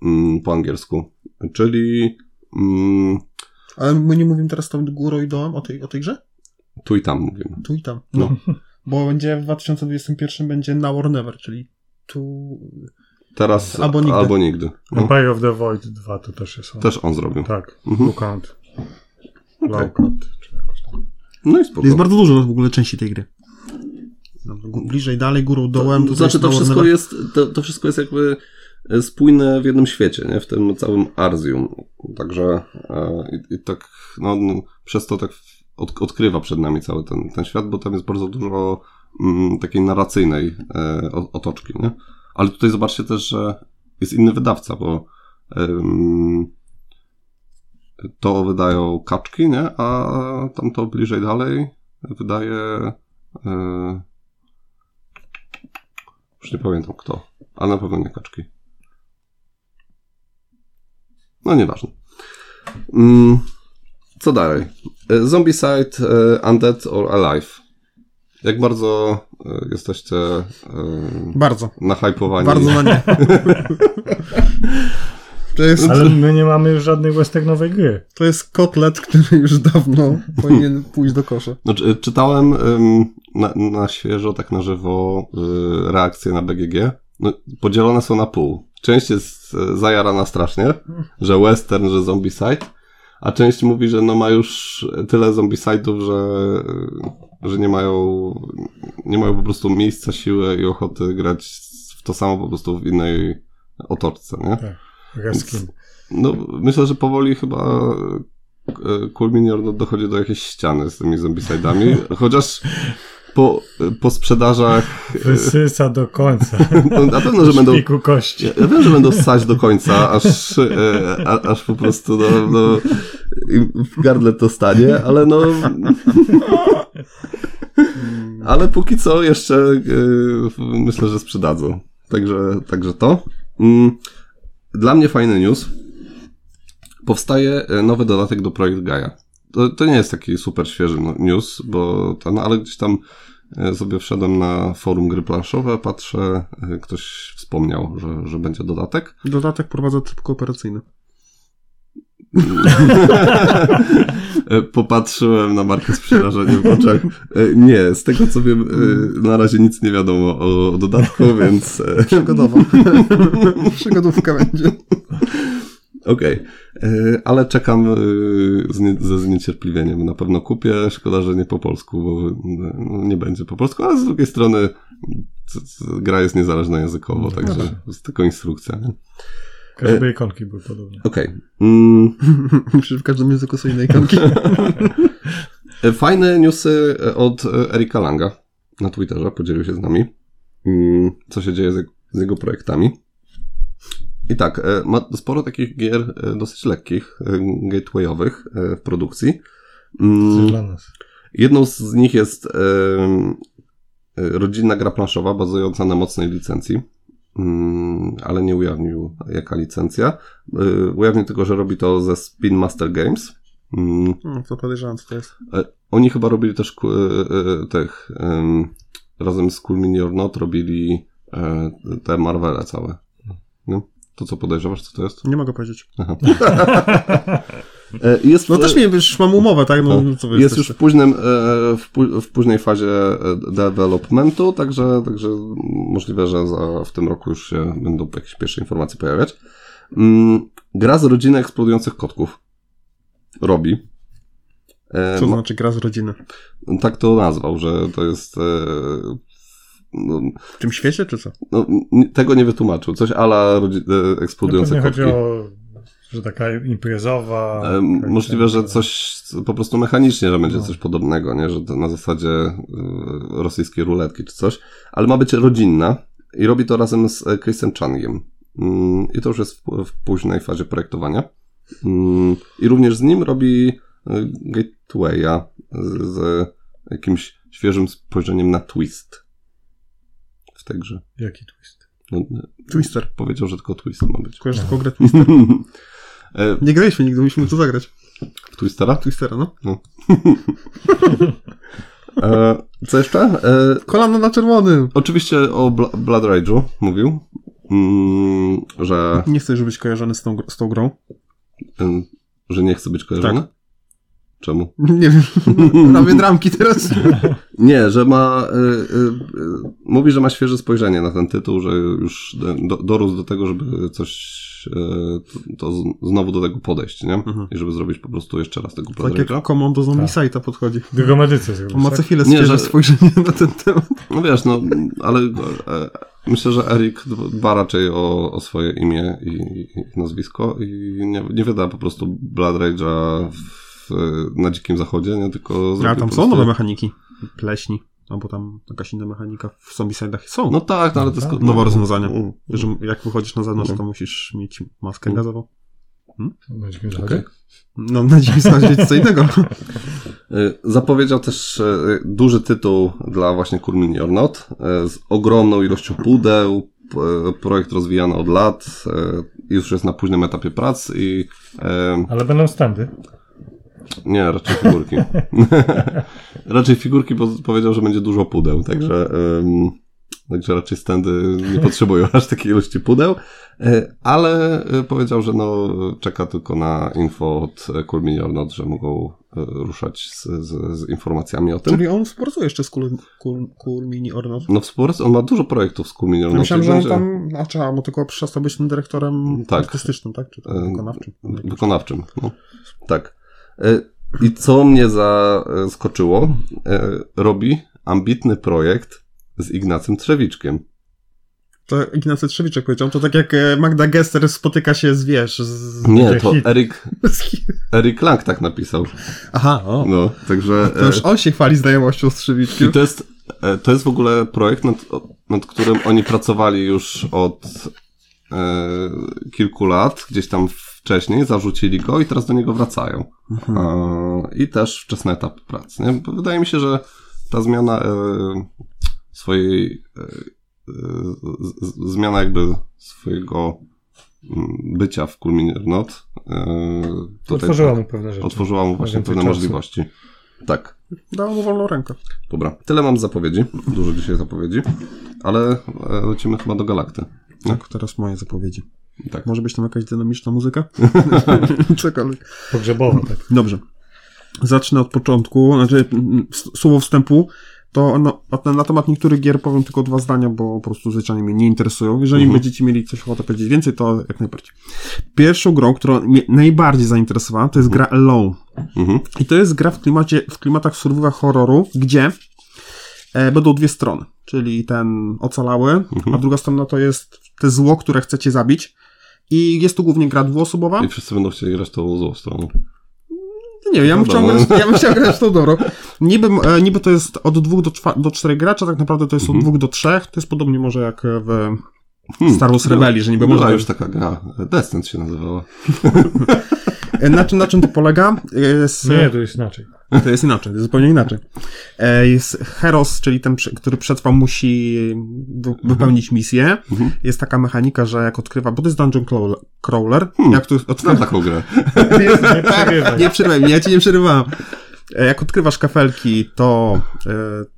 mm, po angielsku. Czyli mm, Ale my nie mówimy teraz tam górą i dołem o tej, o tej grze? tu i tam mówimy. Tu i tam. No. Bo będzie w 2021 będzie Now or Never, czyli tu... Teraz Albo nigdy. Albo nigdy. No. Empire of the Void 2 to też jest on. Też on zrobił. Tak. Mhm. Lookout. Okej. Lookout, czy jakoś tam. No i spoko. Jest bardzo dużo w ogóle części tej gry. Bliżej, dalej, górą, dołem. to znaczy, to Now or wszystko jest, to, to wszystko jest jakby e, spójne w jednym świecie, nie? W tym całym Arzium. Także e, i, i tak, no, no, przez to tak od, odkrywa przed nami cały ten, ten świat, bo tam jest bardzo dużo mm, takiej narracyjnej e, otoczki, nie? Ale tutaj zobaczcie też, że jest inny wydawca, bo to wydają kaczki, nie? A tamto bliżej dalej wydaje e, już nie pamiętam kto, ale na pewno nie kaczki. No nieważne. Mm, co dalej? E, Zombicide, e, Undead or Alive. Jak bardzo e, jesteście e, Bardzo. nahypowani? Bardzo na nie. to, jest, Ale my nie mamy już żadnej westernowej gry. to jest kotlet, który już dawno powinien pójść do kosza. Znaczy, czytałem ym, na, na świeżo, tak na żywo, y, reakcje na BGG. No, podzielone są na pół. Część jest zajarana strasznie, że western, że zombicide, a część mówi, że no ma już tyle zombicide'ów, że, y, że nie mają, nie mają po prostu miejsca, siły i ochoty grać w to samo po prostu w innej otoczce, nie? Reskin. No, myślę, że powoli chyba e, Kulminior no, dochodzi do jakiejś ściany z tymi zombicidami, chociaż po, po sprzedażach e, Wysysa do końca. no, na pewno, że będą kości. ja wiem, że będą ssać do końca, aż, e, a, aż po prostu no, no, w gardle to stanie, ale no ale póki co jeszcze e, myślę, że sprzedadzą. Także, także to. Mm, Dla mnie fajny news. Powstaje nowy dodatek do Projekt Gaia. To, to nie jest taki super świeży no- news, bo ten, ale gdzieś tam e, sobie wszedłem na forum gry planszowe, patrzę, e, ktoś wspomniał, że, że będzie dodatek. Dodatek prowadza tryb kooperacyjny. E, Popatrzyłem na markę z przerażeniem w oczach. Nie, z tego co wiem, na razie nic nie wiadomo o dodatku, więc Przygodowa. Przygodówka będzie. Okej. E, Ale czekam e, ze zniecierpliwieniem. Na pewno kupię. Szkoda, że nie po polsku, bo e, no, nie będzie po polsku, ale z drugiej strony gra jest niezależna językowo, także jest tylko instrukcja. nie? Każde ikonki były podobne. Okej. Mm, Przecież w każdym języku są inne ikonki. Fajne newsy od Erika Langa na Twitterze, podzielił się z nami, mm, co się dzieje z jego projektami. I tak, e, ma sporo takich gier e, dosyć lekkich, e, gatewayowych w produkcji. Mm, dla nas. Jedną z nich jest rodzinna gra planszowa bazująca na mocnej licencji, Mm, ale nie ujawnił jaka licencja. Ujawnił tylko, że robi to ze Spin Master Games. Mm, No, to podejrzewam, co to jest. Oni chyba robili też tych em, razem z Cool Mini Not robili te Marvele całe. No, to co podejrzewasz, co to jest? Nie mogę powiedzieć. E, Jest, No też nie, wiesz, mam umowę, tak? No, No, co jest jesteście? już w, późnym, e, w, pó- w późnej fazie e, developmentu, także, także możliwe, że za, w tym roku już się będą jakieś pierwsze informacje pojawiać. Mm, Gra z rodziny eksplodujących kotków. Robi. Co to znaczy gra z rodziny? tak to nazwał, że to jest. No, W tym świecie, czy co? no, tego nie wytłumaczył. Coś ala e, eksplodujące Pewnie kotki. chodzi o, że taka imprezowa. E, możliwe, że coś po prostu mechanicznie, że będzie No. coś podobnego, nie? Że to na zasadzie e, rosyjskiej ruletki czy coś, ale ma być rodzinna i robi to razem z e, Chrisem Changiem. Mm, I to już jest w, w późnej fazie projektowania. Mm, I również z nim robi Gatewaya z, z jakimś świeżym spojrzeniem na twist grze. Jaki twist? No, e, Twister. powiedział, że tylko twist ma być. Kojarzysz tylko grę Twister? E, Nie graliśmy nigdy, musimy to zagrać. w Twistera? Twistera, no. E, co jeszcze? E, Kolano na czerwonym. Oczywiście o Bla Blood Rage'u mówił, mm, że, Nie chcę, żebyś kojarzony z tą, z tą grą. ym, że nie chce być kojarzony. Tak. Czemu? Nie wiem, robię dramki teraz. Nie, że ma. Y, y, y, mówi, że ma świeże spojrzenie na ten tytuł, że już do, dorósł do tego, żeby coś. Y, to, to znowu do tego podejść, nie? Mhm. I żeby zrobić po prostu jeszcze raz tego Tak jak Rage'a. Komodo z Tak. Podchodzi. Tylko medycy zrobić, On ma co chwilę Nie, świeże że- spojrzenie na ten temat. No wiesz, no, ale e, myślę, że Erik dba raczej o, o swoje imię i, i nazwisko i nie, nie wyda po prostu Blood Rage'a w, na dzikim zachodzie, nie tylko Ale tam są nowe mechaniki. Pleśni. Albo tam jakaś inna mechanika w Zombieside'ach są. No tak, no ale to jest... Tak. Nowe rozwiązania. Mm. Że jak wychodzisz na zewnątrz, No. to musisz mieć maskę Mm. gazową. Na dzikim zachodzie. Okej. No, na dzień jest co innego. Y, Zapowiedział też y, duży tytuł dla właśnie Mini or Not, z ogromną ilością pudeł, projekt rozwijany od lat, już jest na późnym etapie prac i Ale będą standy. Nie, raczej figurki. raczej figurki, bo powiedział, że będzie dużo pudeł, także, ym, także raczej standy nie potrzebują aż takiej ilości pudeł, y, ale y, powiedział, że no, czeka tylko na info od e, Cool Not, że mogą y, ruszać z, z, z informacjami o tym. Czyli on współpracuje jeszcze z Cool, cool, cool Mini. No współprac, on ma dużo projektów z Cool Mini or Ja Not. myślałem, że on tam, a trzeba mu tylko przestał być tym dyrektorem Tak. artystycznym, tak? Czy tam E, wykonawczym? Wykonawczym, no. Tak. E, I co mnie zaskoczyło, e, robi ambitny projekt z Ignacym Trzewiczkiem. To Ignacy Trzewiczek powiedział, to tak jak e, Magda Gester spotyka się z, wiesz, z... Nie, to hit. Erik, Erik Lang tak napisał. Aha, o. No, także... To już on się chwali znajomością z Trzewiczkiem. I to jest, to jest w ogóle projekt, nad, nad którym oni pracowali już od e, kilku lat, gdzieś tam wcześniej, zarzucili go i teraz do niego wracają. Mhm. E, I też wczesny etap pracy. Nie? Bo Wydaje mi się, że ta zmiana e, swojej e, e, z, z, zmiana jakby swojego mm, bycia w Culminer Not Otworzyła mu pewne rzeczy. otworzyła mu właśnie pewne czasu. możliwości. Tak. Dał mu wolną rękę. Dobra, tyle mam z zapowiedzi. Dużo dzisiaj zapowiedzi, ale lecimy chyba do Galakty. Tak, teraz moje zapowiedzi. Tak. Może być tam jakaś dynamiczna muzyka? Cokolwiek. Pogrzebowa, tak. Dobrze. Zacznę od początku, znaczy słowo wstępu. To na- na temat niektórych gier powiem tylko dwa zdania, bo po prostu zwyczajnie mnie nie interesują. Jeżeli Mhm. będziecie mieli coś ochotę powiedzieć więcej, to jak najbardziej. Pierwszą grą, która mnie najbardziej zainteresowała, to jest gra Alone. Mhm. I to jest gra w, klimacie, w klimatach survival horroru, gdzie e, będą dwie strony. Czyli ten ocalały, Mhm. a druga strona to jest te zło, które chcecie zabić. I jest to głównie gra dwuosobowa. I wszyscy będą chcieli grać tą złą stroną. Nie wiem, ja bym, chciał Wiadomo. grać, ja bym chciał grać w tą dobrą. Niby, e, niby to jest od dwóch do, czwa, do czterech graczy, a tak naprawdę to jest Mhm. od dwóch do trzech. To jest podobnie może jak w Hmm, Star Wars Rebelli, że niby była można... już taka gra. Descent się nazywała. E, Na czym, na czym to polega? Jest, Nie, to jest inaczej. To jest inaczej, to jest zupełnie inaczej. E, Jest Heros, czyli ten, który przetrwał, musi wy- wypełnić misję. Mhm. Jest taka mechanika, że jak odkrywa, bo to jest dungeon crawler- Hmm. jak tu Znam odkrywa, taką grę. Jest, nie przerywaj. nie przerywaj mnie, ja ci nie przerywałem. E, Jak odkrywasz kafelki, to e,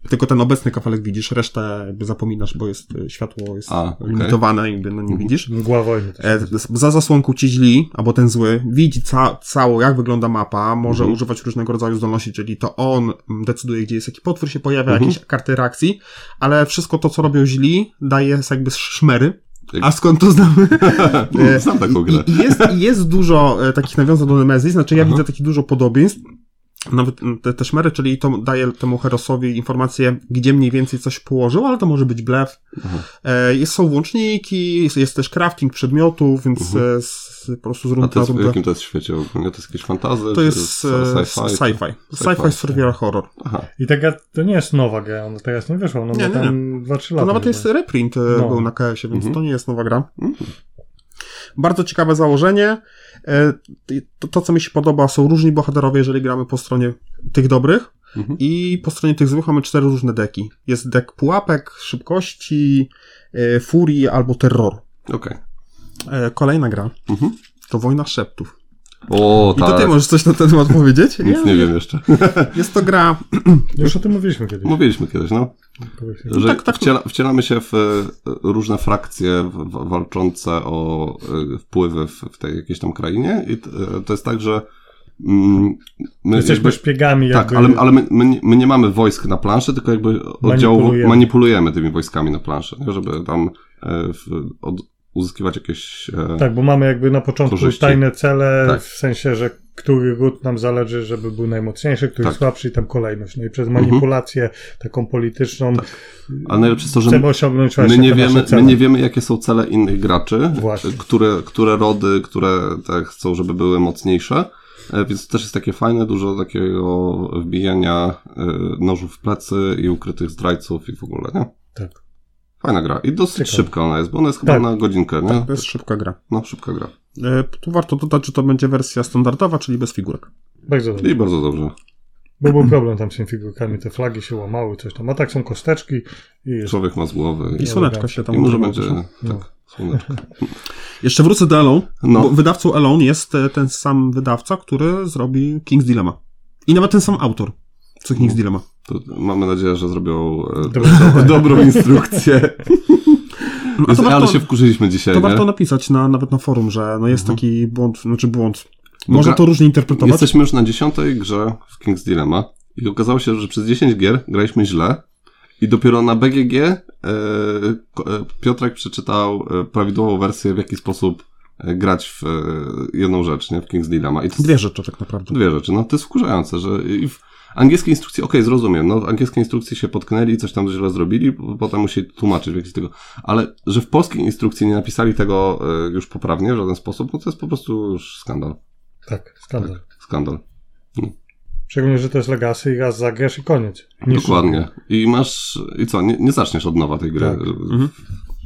tylko ten obecny kafelek widzisz, resztę jakby zapominasz, bo jest e, światło jest A, okej. limitowane i no nie widzisz. Mgła wojny też. E, za zasłonką ci źli, albo ten zły, widzi ca cało, jak wygląda mapa, może Mhm. używać różnego rodzaju zdolności, czyli to on mm, decyduje, gdzie jest jaki potwór się pojawia, Mhm. jakieś karty reakcji, ale wszystko to, co robią źli, daje jakby szmery. Jak- A skąd to znamy? E, Znam taką grę. I, i, jest, I jest dużo e, takich nawiązań do Nemesis, znaczy ja Aha. widzę takich dużo podobieństw. Nawet te, te szmery, czyli to daje temu Herosowi informację, gdzie mniej więcej coś położył, ale to może być blef. Aha. E, jest, są włączniki, jest, jest też crafting przedmiotów, więc Mhm. e, z, po prostu z A rundy to jest, w rundę. jakim to jest świecie ogólnie? To jest jakieś fantazy? To czy jest e, sci-fi? sci-fi. Sci-fi, Sci-fi. survival horror. Aha. I taka, to nie jest nowa gra, ona teraz nie wyszła, no Nie, bo nie, tam 2-3 To lata. nawet jest reprint e, No. był na KS-ie, więc Mhm. to nie jest nowa gra. Mhm. Bardzo ciekawe założenie. E, To, to, co mi się podoba, są różni bohaterowie, jeżeli gramy po stronie tych dobrych. Mhm. I po stronie tych złych mamy cztery różne deki. Jest dek pułapek, szybkości, e, furii albo terroru. Okej. E, Kolejna gra Mhm. to Wojna Szeptów. O, I tak. to ty możesz coś na ten temat powiedzieć? Nic nie wiem jeszcze. Jest to gra Już o tym mówiliśmy kiedyś. Mówiliśmy kiedyś, no. Że tak, tak. Wciela, wcielamy się w e, różne frakcje walczące o e, wpływy w, tej jakiejś tam krainie i e, to jest tak, że mm, my Jesteśmy jakby, szpiegami tak, jakby. ale, ale my, my, nie- my nie mamy wojsk na planszy, tylko jakby oddziału Manipulujemy. manipulujemy tymi wojskami na planszy, żeby tam w, od, uzyskiwać jakieś... E, Tak, bo mamy jakby na początku Korzyści. tajne cele, Tak. w sensie, że który ród nam zależy, żeby był najmocniejszy, który Tak. słabszy i tam kolejność. No i przez Mhm. manipulację taką polityczną Ale najlepsze jest to, że chcemy osiągnąć my nie, wiemy, my nie wiemy, jakie są cele innych graczy, Właśnie. które, które rody, które tak chcą, żeby były mocniejsze. E, Więc to też jest takie fajne, dużo takiego wbijania e, nożów w plecy i ukrytych zdrajców i w ogóle, nie? Tak. Fajna gra. I dosyć Ciekawe. szybka ona jest, bo ona jest chyba Tak. na godzinkę, nie? Tak, to jest szybka gra. No, szybka gra. E, Tu warto dodać, że to będzie wersja standardowa, czyli bez figurek. Bardzo dobrze. I bardzo dobrze. Bo był problem tam z tymi figurkami, te flagi się łamały, coś tam. A tak są kosteczki i jest. Człowiek ma z głowy. I I, słoneczka się tam i może będzie, No. tak, słoneczko. Jeszcze wrócę do Alone, No. bo wydawcą Alone jest e, ten sam wydawca, który zrobi King's Dilemma. I nawet ten sam autor, co King's Dilemma. To mamy nadzieję, że zrobią e, dobrą instrukcję. No, Jest, ale się wkurzyliśmy dzisiaj, to nie? warto napisać na, nawet na forum, że no jest taki błąd, znaczy błąd. Można to różnie interpretować. Jesteśmy już na dziesiątej grze w King's Dilemma i okazało się, że przez 10 gier graliśmy źle i dopiero na BGG e, e, Piotrek przeczytał e, prawidłową wersję, w jaki sposób grać w jedną rzecz, nie? W King's Dilemma. I Dwie rzeczy tak naprawdę. dwie rzeczy. No to jest wkurzające, że i w angielskiej instrukcji, okej, zrozumiem, no w angielskiej instrukcji się potknęli, coś tam źle zrobili, potem musieli tłumaczyć w jakiś tego, ale że w polskiej instrukcji nie napisali tego e, już poprawnie w żaden sposób, no to jest po prostu już skandal. Tak, skandal. Skandal. Szczególnie, że to jest Legacy i raz zagrasz i koniec. Niż- Dokładnie. I masz, i co, nie, nie zaczniesz od nowa tej gry. Tak. Mhm.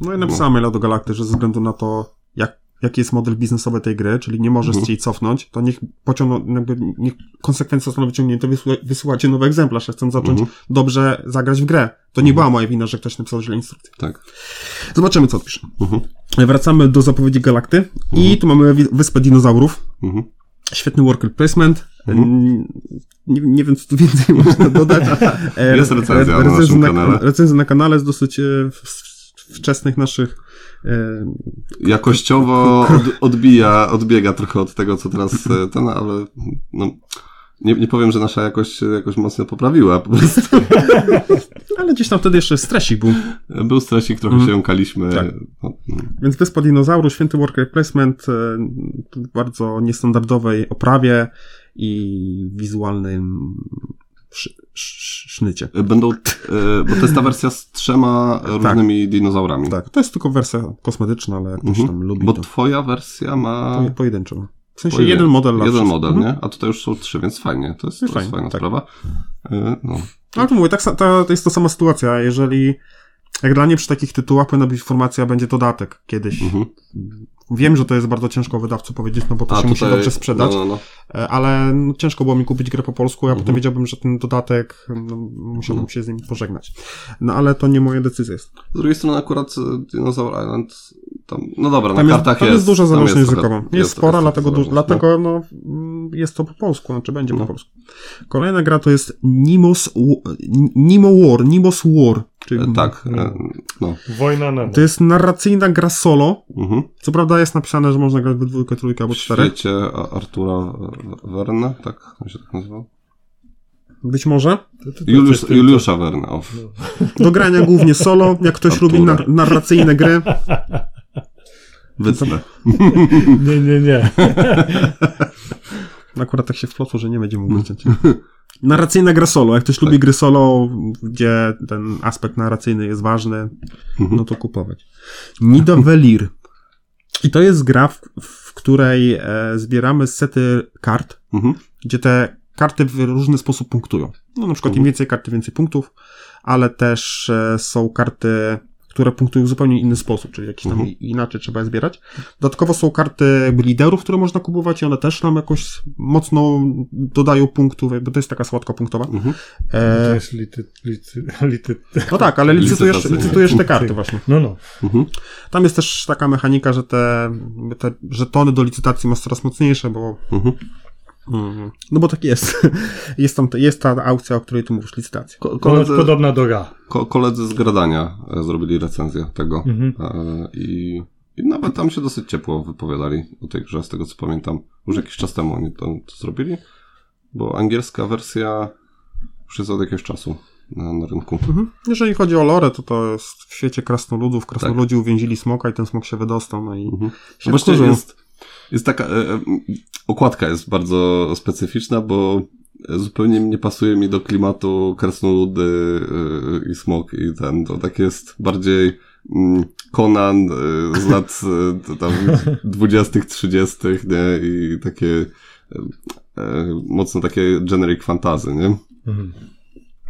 No i napisałem maila do Galakty, że ze względu na to, jak, jaki jest model biznesowy tej gry, czyli nie możesz Mhm. się jej cofnąć, to niech pociągną, jakby, niech konsekwencje zostaną wyciągnięte, wysyła, wysyłacie nowy egzemplarz, ja chcę zacząć Mhm. dobrze zagrać w grę. To nie była moja wina, że ktoś napisał źle instrukcję. Tak. Zobaczymy, co odpisze. Mhm. Wracamy do zapowiedzi Galakty i tu mamy Wyspę Dinozaurów. Mhm. Świetny worker placement. Mhm. Mm, Nie, nie wiem, co tu więcej można dodać. E, Jest re- recenzja na recenzja na, kanale. Recenzja na kanale jest dosyć e, wczesnych naszych Jakościowo od, odbija, odbiega trochę od tego, co teraz e, ten, ale no, nie, nie powiem, że nasza jakość się jakoś mocno poprawiła. Po prostu ale gdzieś tam wtedy jeszcze stresik był. był stresik, trochę Mhm. się jąkaliśmy. Tak. No, Więc Wyspa Dinozauru, święty worker placement e, w bardzo niestandardowej oprawie i wizualnym sznycie. Będą, e, bo to jest ta wersja z trzema różnymi dinozaurami. Tak, to jest tylko wersja kosmetyczna, ale jak ktoś Mhm. tam lubi, Bo to twoja wersja ma... po, pojedynczo. W sensie Pojmie. jeden model Jeden wszystkich. model, Mhm. nie? A tutaj już są trzy, więc fajnie. To jest, to jest fajna tak. sprawa. Y, No. Ale to mówię, tak, to, to jest to sama sytuacja. Jeżeli, jak dla mnie przy takich tytułach powinna być informacja, będzie dodatek kiedyś. Mhm. Wiem, że to jest bardzo ciężko wydawcy powiedzieć, no bo to A, się musi dobrze sprzedać, No, no, no. e, ale no, ciężko było mi kupić grę po polsku, ja Mhm. potem wiedziałbym, że ten dodatek, no, musiałbym się z nim pożegnać. No ale to nie moja decyzja jest. Z drugiej strony akurat y, Dinosaur Island tam, no dobra, Tam na jest, kartach tam jest. jest duża zależność jest językowa. Jest, spora, jest dlatego, du- dlatego no, jest to po polsku, znaczy będzie No. po polsku. Kolejna gra to jest Nimos, Nimo War, Nimos War. Czyli no. Tak, No. e, no. Wojna Nemo. To jest narracyjna gra solo. Mhm. Co prawda jest napisane, że można grać we dwójkę, trójkę albo W czterech. świecie A- Artura Werna, tak? On się tak nazywał? Być może. Juliusz, Juliusza Werna, o. Do grania głównie solo. Jak ktoś Artura. lubi nar- narracyjne gry, Wytnę. Nie, nie, nie. Akurat tak się wplotło, że nie będzie mógł wyciąć. Narracyjna gra solo. Jak ktoś Tak. lubi gry solo, gdzie ten aspekt narracyjny jest ważny, Mhm. no to kupować. Nida Velir. I to jest gra, w, w której e, zbieramy sety kart, Mhm. gdzie te karty w różny sposób punktują. No na przykład im Mhm. więcej kart, tym więcej punktów, ale też e, są karty, które punktują w zupełnie inny sposób, czyli jakiś tam Mhm. inaczej trzeba je zbierać. Dodatkowo są karty jakby liderów, które można kupować i one też nam jakoś mocno dodają punktów, jakby to jest taka słodka punktowa. Mhm. To E, jest lity, lity, lity. no tak, ale licytujesz, licytujesz te karty właśnie. No, no. Mhm. Tam jest też taka mechanika, że te, te żetony do licytacji masz coraz mocniejsze, bo Mhm. Mm, no bo tak jest. Jest tam jest ta aukcja, o której tu mówisz, licytacja. Ko- koledzy, podobna do Ra. ko- koledzy z Gradania e, zrobili recenzję tego Mhm. e, i, i nawet tam się dosyć ciepło wypowiadali o tej grze, z tego co pamiętam. Już jakiś czas temu oni to, to zrobili, bo angielska wersja już jest od jakiegoś czasu na, na rynku. Mhm. Jeżeli chodzi o lore, to to jest w świecie krasnoludów. Krasnoludzi uwięzili smoka i ten smok się wydostał, no i Mhm. się Właśnie wkurzył. jest, jest taka, e, okładka jest bardzo specyficzna, bo zupełnie nie pasuje mi do klimatu krasnoludy e, i smok i ten, to tak jest bardziej mm, Conan e, z lat to tam 20 30 nie, i takie e, mocno takie generic fantazy, nie? Mhm.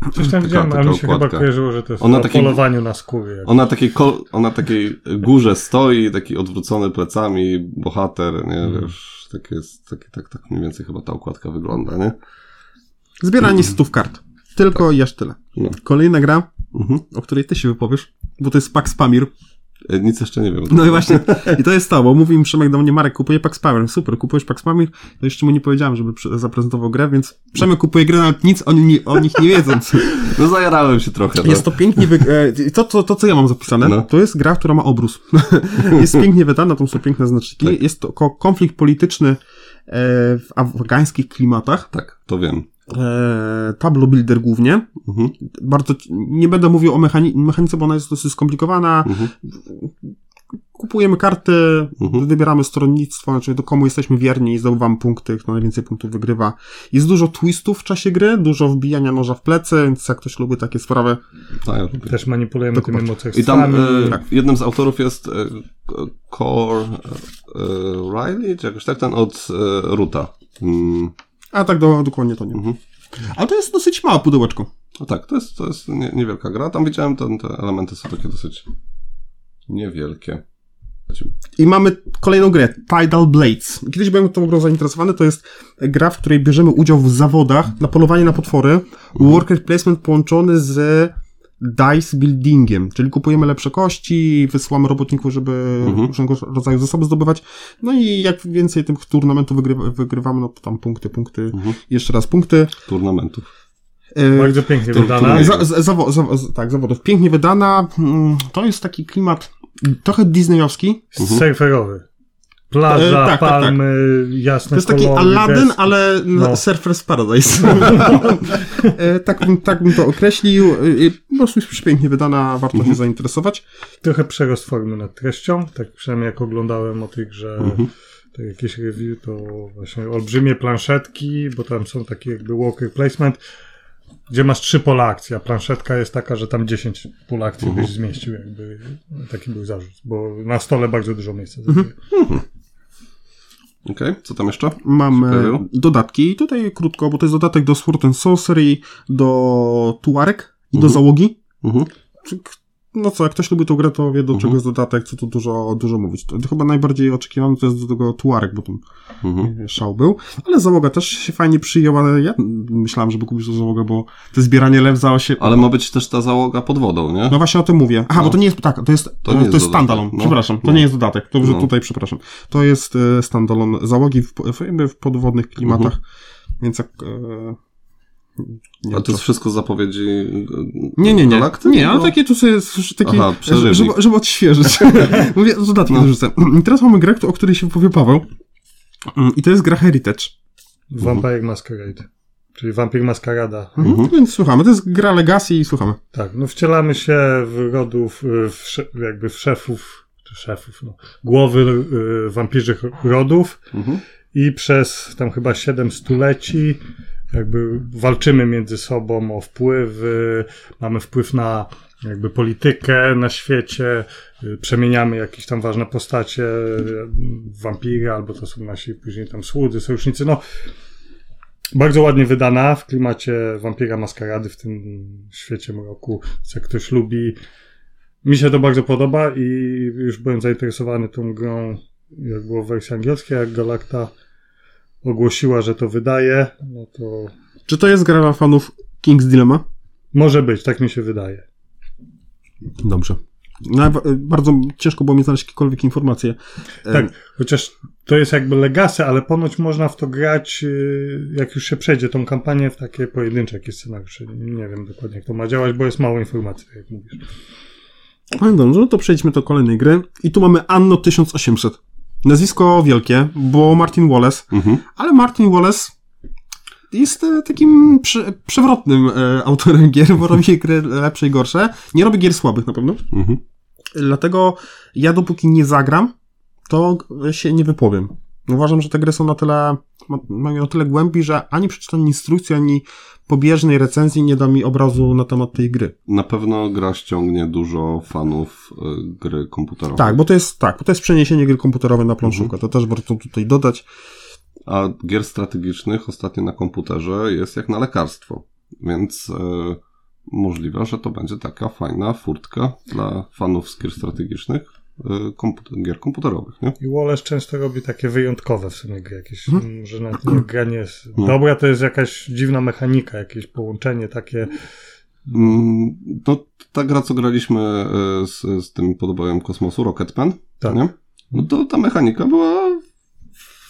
Coś tam Taka- widziałem, ale mi się chyba okładka. kojarzyło, że to jest Ona o takiej- polowaniu na skóry. jak- Ona takiej, ona takiej górze stoi, taki odwrócony plecami, bohater, nie, Mhm. wiesz, tak jest, tak, tak, tak mniej więcej chyba ta okładka wygląda, nie? Zbieranie setów kart. Tylko i aż tyle. No. Kolejna gra, Mhm. o której ty się wypowiesz, bo to jest Pax Pamir. E, Nic jeszcze nie wiem. No i właśnie, i to jest to, bo mówi mi Przemek do mnie, Marek, kupuje Pax Pamir. Super, kupujesz Pax Pamir? To jeszcze mu nie powiedziałem, żeby zaprezentował grę, więc Przemek kupuje grę, nawet nic o, ni- o nich nie wiedząc. No zajarałem się trochę. No. Jest to pięknie wy... e, to, to, to, co ja mam zapisane, No. to jest gra, która ma obrus. jest pięknie wydana, tam są piękne znaczniki. Tak. Jest to ko- konflikt polityczny e, w afgańskich klimatach. Tak, to wiem. E, tableau builder głównie. Mhm. Bardzo, nie będę mówił o mechani- mechanice, bo ona jest dosyć skomplikowana. Mhm. Kupujemy karty, Mhm. wybieramy stronnictwo, znaczy do komu jesteśmy wierni i zdobywamy punkty, kto najwięcej punktów wygrywa. Jest dużo twistów w czasie gry, dużo wbijania noża w plecy, więc jak ktoś lubi takie sprawy, Tak, ja lubię. Też manipulujemy tymi Dokładnie. I tam e, tak. jednym z autorów jest e, Core e, Riley, czy jakoś tak, ten od e, Ruta. Mm, a tak do, dokładnie to nie. Mhm. Ale to jest dosyć małe pudełeczko. no tak, to jest, to jest nie, niewielka gra. Tam widziałem, ten, te elementy są takie dosyć niewielkie. I mamy kolejną grę, Tidal Blades. Kiedyś byłem tą grą zainteresowany, to jest gra, w której bierzemy udział w zawodach na polowanie na potwory, worker placement połączony z dice buildingiem, czyli kupujemy lepsze kości, wysyłamy robotników, żeby Mhm. różnego rodzaju zasoby zdobywać, no i jak więcej tych turnamentów wygrywa, wygrywamy, no to tam punkty, punkty, Mhm. jeszcze raz punkty. Turnamentów. E, Bardzo pięknie wydana. za, za, zawo, zawo, tak, zawodów. Pięknie wydana. Mm, To jest taki klimat trochę disneyowski. Mhm. Surferowy. Plaża, E, tak, tak, tak. palmy, jasne To jest taki kolory, Aladdin, deski. ale no. Surfer's Paradise. E, tak, bym- tak bym to określił. E, Po prostu jest pięknie wydana, warto Mhm. się zainteresować. Trochę przerost formy nad treścią, tak przynajmniej jak oglądałem o tej grze Mhm. tak jakieś review, to właśnie olbrzymie planszetki, bo tam są takie jakby worker placement, gdzie masz trzy pola akcji, a planszetka jest taka, że tam 10 pól akcji Mhm. byś zmieścił, jakby taki był zarzut, bo na stole bardzo dużo miejsca Mhm. zajmuje. Okej, co tam jeszcze? Mamy Pojawiło? dodatki, tutaj krótko, bo to jest dodatek do Sword and Sorcery, do Tuareg i do Mhm. załogi. Mhm. No co, jak ktoś lubi tą grę, to wie do Mhm. czego jest dodatek, co tu dużo, dużo mówić. To, chyba najbardziej oczekiwany to jest do tego Tuareg, bo tam Mhm. szał był. Ale załoga też się fajnie przyjęła. Ja myślałem, żeby kupić tą załogę, bo to zbieranie lew za 8... Ale ma być też ta załoga pod wodą, nie? No właśnie o tym mówię. Aha, No. bo to nie jest, tak, to jest, to jest, jest to jest dodatek, standalone. no. Przepraszam, to No. nie jest dodatek. To, No. tutaj, przepraszam. To jest e, standalone załogi w, w, w podwodnych klimatach, Mhm. więc jak... E, nie, A to jest wszystko z zapowiedzi e, nie, nie, nie. Galakty? Nie, ale No. takie tu sobie taki, Aha, żeby, żeby odświeżyć. Mówię, dodatki No. dorzucę. I teraz mamy grę, o której się powie Paweł. I to jest gra Heritage. Vampire Masquerade. Czyli Vampir Maskarada. Mhm. Więc słuchamy. To jest gra Legacy i słuchamy. Tak, no wcielamy się w rodów, y, w, jakby w szefów, czy szefów, no, głowy y, wampirzych rodów Mhm. i przez tam chyba 7 stuleci jakby walczymy między sobą o wpływy, mamy wpływ na jakby politykę na świecie, y, przemieniamy jakieś tam ważne postacie y, wampiry, albo to są nasi później tam słudzy, sojusznicy, no bardzo ładnie wydana w klimacie Wampira Maskarady w tym świecie mroku, co ktoś lubi. Mi się to bardzo podoba i już byłem zainteresowany tą grą, jak było w wersji angielskiej, jak Galacta ogłosiła, że to wydaje, no to Czy to jest gra dla fanów King's Dilemma? może być, tak mi się wydaje. Dobrze. No, ba- bardzo ciężko było mi znaleźć jakiekolwiek informacje. Tak, chociaż to jest jakby legacy, ale ponoć można w to grać, y, jak już się przejdzie tą kampanię, w takie pojedyncze jakieś scenariusze. Nie wiem dokładnie, jak to ma działać, bo jest mało informacji, jak mówisz. No dobrze, no to przejdźmy do kolejnej gry. I tu mamy Anno 1800. Nazwisko wielkie, bo Martin Wallace, Mhm. ale Martin Wallace jest e, takim prze, przewrotnym e, autorem gier, bo robi gry lepsze i gorsze. Nie robi gier słabych na pewno. Mhm. Dlatego ja dopóki nie zagram, to się nie wypowiem. Uważam, że te gry są na tyle, ma- mają na tyle głębi, że ani przeczytanie instrukcji, ani pobieżnej recenzji nie da mi obrazu na temat tej gry. Na pewno gra ściągnie dużo fanów y, gry komputerowej. Tak, bo to jest tak, bo to jest przeniesienie gry komputerowej na planszówkę. To też warto tutaj dodać. A gier strategicznych ostatnio na komputerze jest jak na lekarstwo. Więc y, możliwe, że to będzie taka fajna furtka dla fanów z gier strategicznych, y, komput- gier komputerowych, nie? I Wallace często robi takie wyjątkowe w sumie gry, jakieś, Mhm. mm, że nawet nie, gra nie jest No. dobra, to jest jakaś dziwna mechanika, jakieś połączenie takie. Mm, No, ta gra, co graliśmy y, z, z tym podobojem kosmosu, Rocketman, Tak. nie? No to ta mechanika była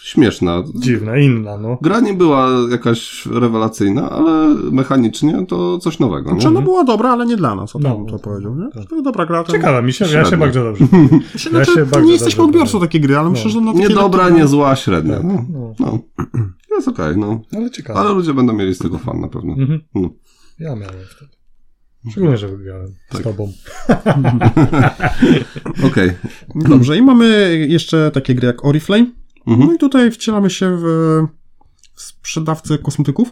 śmieszna. Dziwna, inna, no. Gra nie była jakaś rewelacyjna, ale mechanicznie to coś nowego. Znaczy ona była dobra, ale nie dla nas, o No, to powiedział, nie? tak. To dobra gra. ten- Ciekawa mi się, ja się bardzo dobrze. Znaczy, Ja się bardzo nie jesteśmy odbiorcą takiej gry, ale No. myślę, że na Nie dobra, nie zła, średnia. Tak, No, no. no. Jest okej, no. Ale ciekawe. Ale ludzie będą mieli z tego fan na pewno. Mhm. No. Ja miałem wtedy. Szczególnie, że wygrałem Tak. z tobą. Okej. Dobrze, i mamy jeszcze takie gry jak Oriflame. Mhm. No i tutaj wcielamy się w sprzedawcę kosmetyków.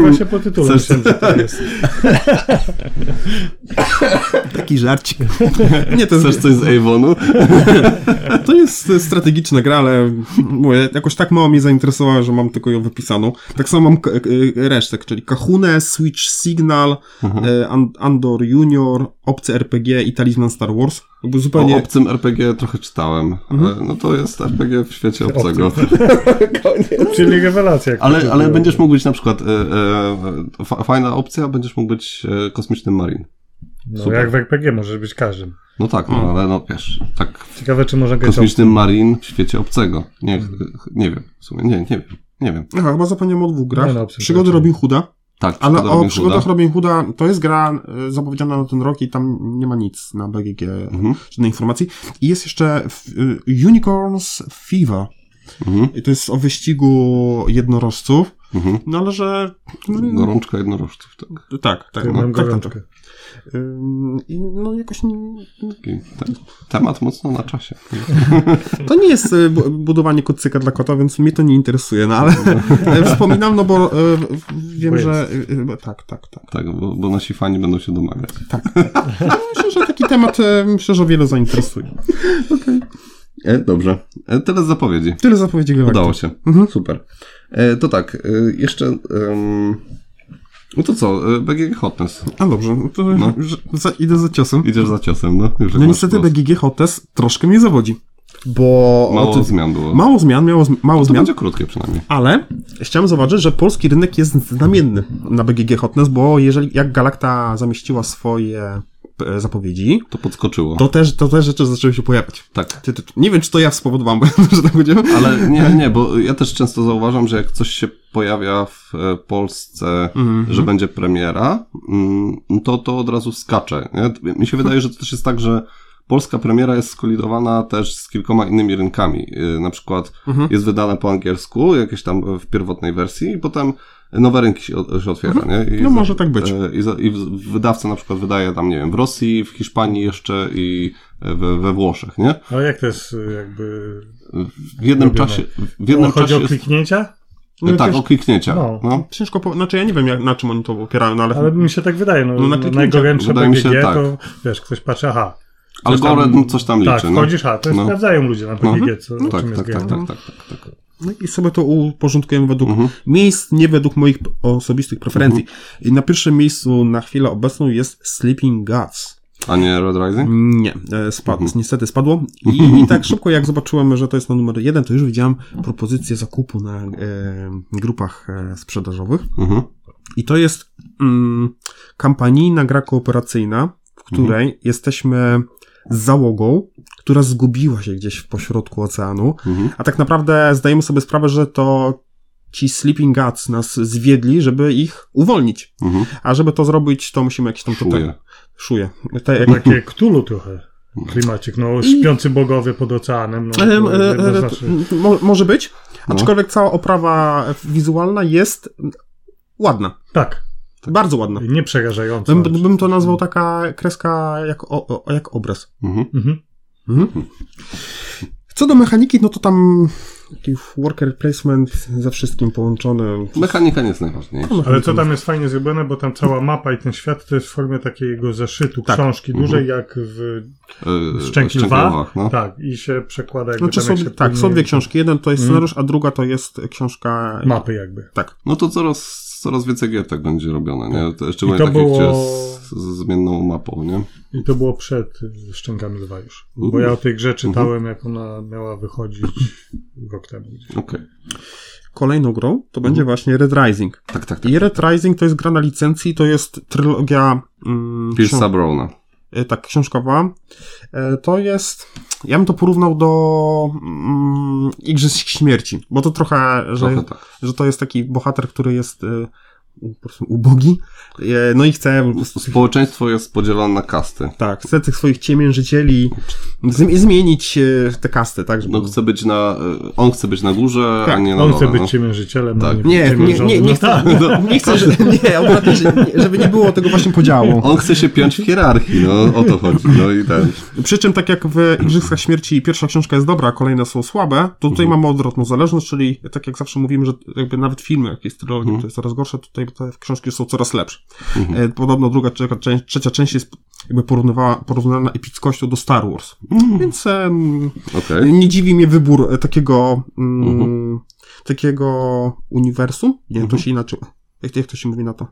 Właśnie po tytule Chcesz- myślałem, że to jest. Taki żarcik. Nie, to Chcesz jest, coś z Avonu? to jest strategiczna gra, ale mówię, jakoś tak mało mnie zainteresowała, że mam tylko ją wypisaną. Tak samo mam k- k- resztę, czyli Kahune, Switch Signal, Mhm. e, An- Andor Junior, Obcy RPG i Talizman Star Wars. Jakby O zupełnie... obcym RPG trochę czytałem. Mhm. No to jest RPG w świecie obcego. Czyli rewelacja. Ale, ale będziesz mógł być na przykład, e, e, fa- fajna opcja, będziesz mógł być e, kosmicznym marine. No, super. jak w RPG możesz być każdym. No tak, no Mm. ale no wiesz, tak Ciekawe, czy można kosmicznym marine w świecie obcego. Nie, nie wiem, w sumie, nie, nie wiem, nie wiem. Aha, chyba zapomniałem o dwóch grach. Nie, no, Przygody. Robin Hooda. Tak, Ale o przygodach. Robin Hooda to jest gra e, zapowiedziana na ten rok i tam nie ma nic na BGG, Mhm. żadnej informacji. I jest jeszcze y, Unicorns Fever. Mhm, I to jest o wyścigu jednorożców. mhm. No ale że... Gorączka jednorożców, tak. tak, tak. Ja No, mam tak, tak, gorączkę. tak. Ym, no jakoś... Taki te, temat mocno na czasie. To nie jest bu- budowanie kocyka dla kota, więc mnie to nie interesuje, no ale e, wspominam, no bo e, wiem, Bo że... e, Tak, tak, tak. Tak, bo, bo nasi fani będą się domagać. No, myślę, że taki temat myślę, że wiele zainteresuje. Okej. E, dobrze. E, tyle zapowiedzi. Tyle zapowiedzi Galactic. Udało się. Mhm. Super. E, to tak, e, jeszcze... em, no to co, e, BGG Hotness. A dobrze, no to No. za, idę za ciosem. Idziesz za ciosem, no? Już No niestety głos. BGG Hotness troszkę mnie zawodzi. Bo... Mało zmian było. mało zmian, miało, mało to zmian. będzie krótkie przynajmniej. Ale chciałem zauważyć, że polski rynek jest znamienny na BGG Hotness, bo jeżeli jak Galacta zamieściła swoje zapowiedzi, To podskoczyło. to też, to też rzeczy zaczęły się pojawiać. Tak. Nie wiem, czy to ja spowodowałem, bo że tak będzie. Ale nie, nie, bo ja też często zauważam, że jak coś się pojawia w e, Polsce, Mhm. że będzie premiera, mm, to to od razu skacze. Nie? Mi się wydaje, że to też jest tak, że polska premiera jest skolidowana też z kilkoma innymi rynkami. E, Na przykład Mhm. jest wydane po angielsku, jakieś tam w pierwotnej wersji i potem nowe rynki się, się otwiera, nie? I No za- może tak być. e, I, za, I wydawca na przykład wydaje tam, nie wiem, w Rosji, w Hiszpanii jeszcze i we, we Włoszech, nie? Ale jak to jest y, jakby... W jednym Robione. czasie, w jednym chodzi czasie o jest, kliknięcia? No tak, o kliknięcia. No. No. Ciężko, po... znaczy ja nie wiem, jak, na czym oni to opierają, no ale... Ale mi się tak wydaje, no, No na najgorętsze Wydaje mi się, BGG, tak. to wiesz, ktoś patrzy, aha. Algorytm coś tam liczy. Tak, no. wchodzisz, a to No. sprawdzają ludzie na BGG, co, No, czym tak, jest tak, tak, gra. tak, tak, tak, tak. No i sobie to uporządkujemy według Mhm. miejsc, nie według moich osobistych preferencji. I na pierwszym miejscu na chwilę obecną jest Sleeping Gods. A nie Red Rising? Nie, e, spadł, niestety spadło. I, I tak szybko jak zobaczyłem, że to jest na numer jeden, to już widziałem propozycję zakupu na e, grupach e, sprzedażowych. Mhm. I to jest mm, kampanijna gra kooperacyjna, w której jesteśmy załogą, która zgubiła się gdzieś w pośrodku oceanu, Mhm. a tak naprawdę zdajemy sobie sprawę, że to ci Sleeping Gods nas zwiedli, żeby ich uwolnić. Mhm. A żeby to zrobić, to musimy jakieś tam tutaj... Szuje. Szuje. Te, jak, Takie Cthulhu trochę. Klimacik, no śpiący bogowie pod oceanem. No, to e, e, jednoznacznie. mo, może być, No. aczkolwiek cała oprawa wizualna jest ładna. Tak, Bardzo ładna. nie przerażająco. Bym, bym to nazwał taka kreska jak, o, o, jak obraz. Mhm. Mhm. Mhm. Co do mechaniki, no to tam taki worker placement ze wszystkim połączony. Mechanika nie jest najważniejsza. Ale co tam jest fajnie zrobione, bo tam cała mapa i ten świat to jest w formie takiego zeszytu, Tak. książki dużej, jak w Yy, Szczęki Lwa. No. Tak, i się przekłada jakby Znaczy tam są, jak tak, płynie- są dwie książki. Jeden to jest Mhm. scenariusz, a druga to jest książka. Mapy jakby. Tak. no to coraz, coraz więcej gier tak będzie robione, nie? To Szczególnie I to takich, było- z, z zmienną mapą, nie? I to było przed Szczękami Lwa już. Bo Mhm. ja o tej grze czytałem, jak ona miała wychodzić rok temu. Okej. Kolejną grą to będzie właśnie Red Rising. Tak, tak, tak. I Red Rising to jest gra na licencji, to jest trylogia. Mm, książ- Pierce'a Browna. e, tak, książkowa. E, To jest. Ja bym to porównał do mm, Igrzysk Śmierci, bo to trochę, że, Trochę tak. że to jest taki bohater, który jest e, po prostu ubogi, e, no i chce prostu Społeczeństwo jest podzielone na kasty. Tak, chce tych swoich ciemiężycieli zm- zmienić e, te kasty, tak? Żeby... No chce być na, y, on chce być na górze, Tak, a nie na On dole. chce być no. ciemiężycielem, Tak. a Nie, nie, ciemiężonym. nie, nie No chcę, tak. nie chcę, że, nie, nie, żeby nie było tego właśnie podziału. On chce się piąć w hierarchii, no o to chodzi. No i ten. Przy czym tak jak w Igrzyskach Śmierci pierwsza książka jest dobra, a kolejne są słabe, to tutaj mamy odwrotną zależność, czyli tak jak zawsze mówimy, że jakby nawet filmy, jak jest trylogia, to jest coraz gorsze, tutaj te książki są coraz lepsze. E, Podobno druga, trzecia część, trzecia część jest jakby porównywała, porównana epickością do Star Wars. Więc em, Okej. nie dziwi mnie wybór e, takiego mm, takiego uniwersum. Nie, to się inaczej. Jak, jak to się mówi na to?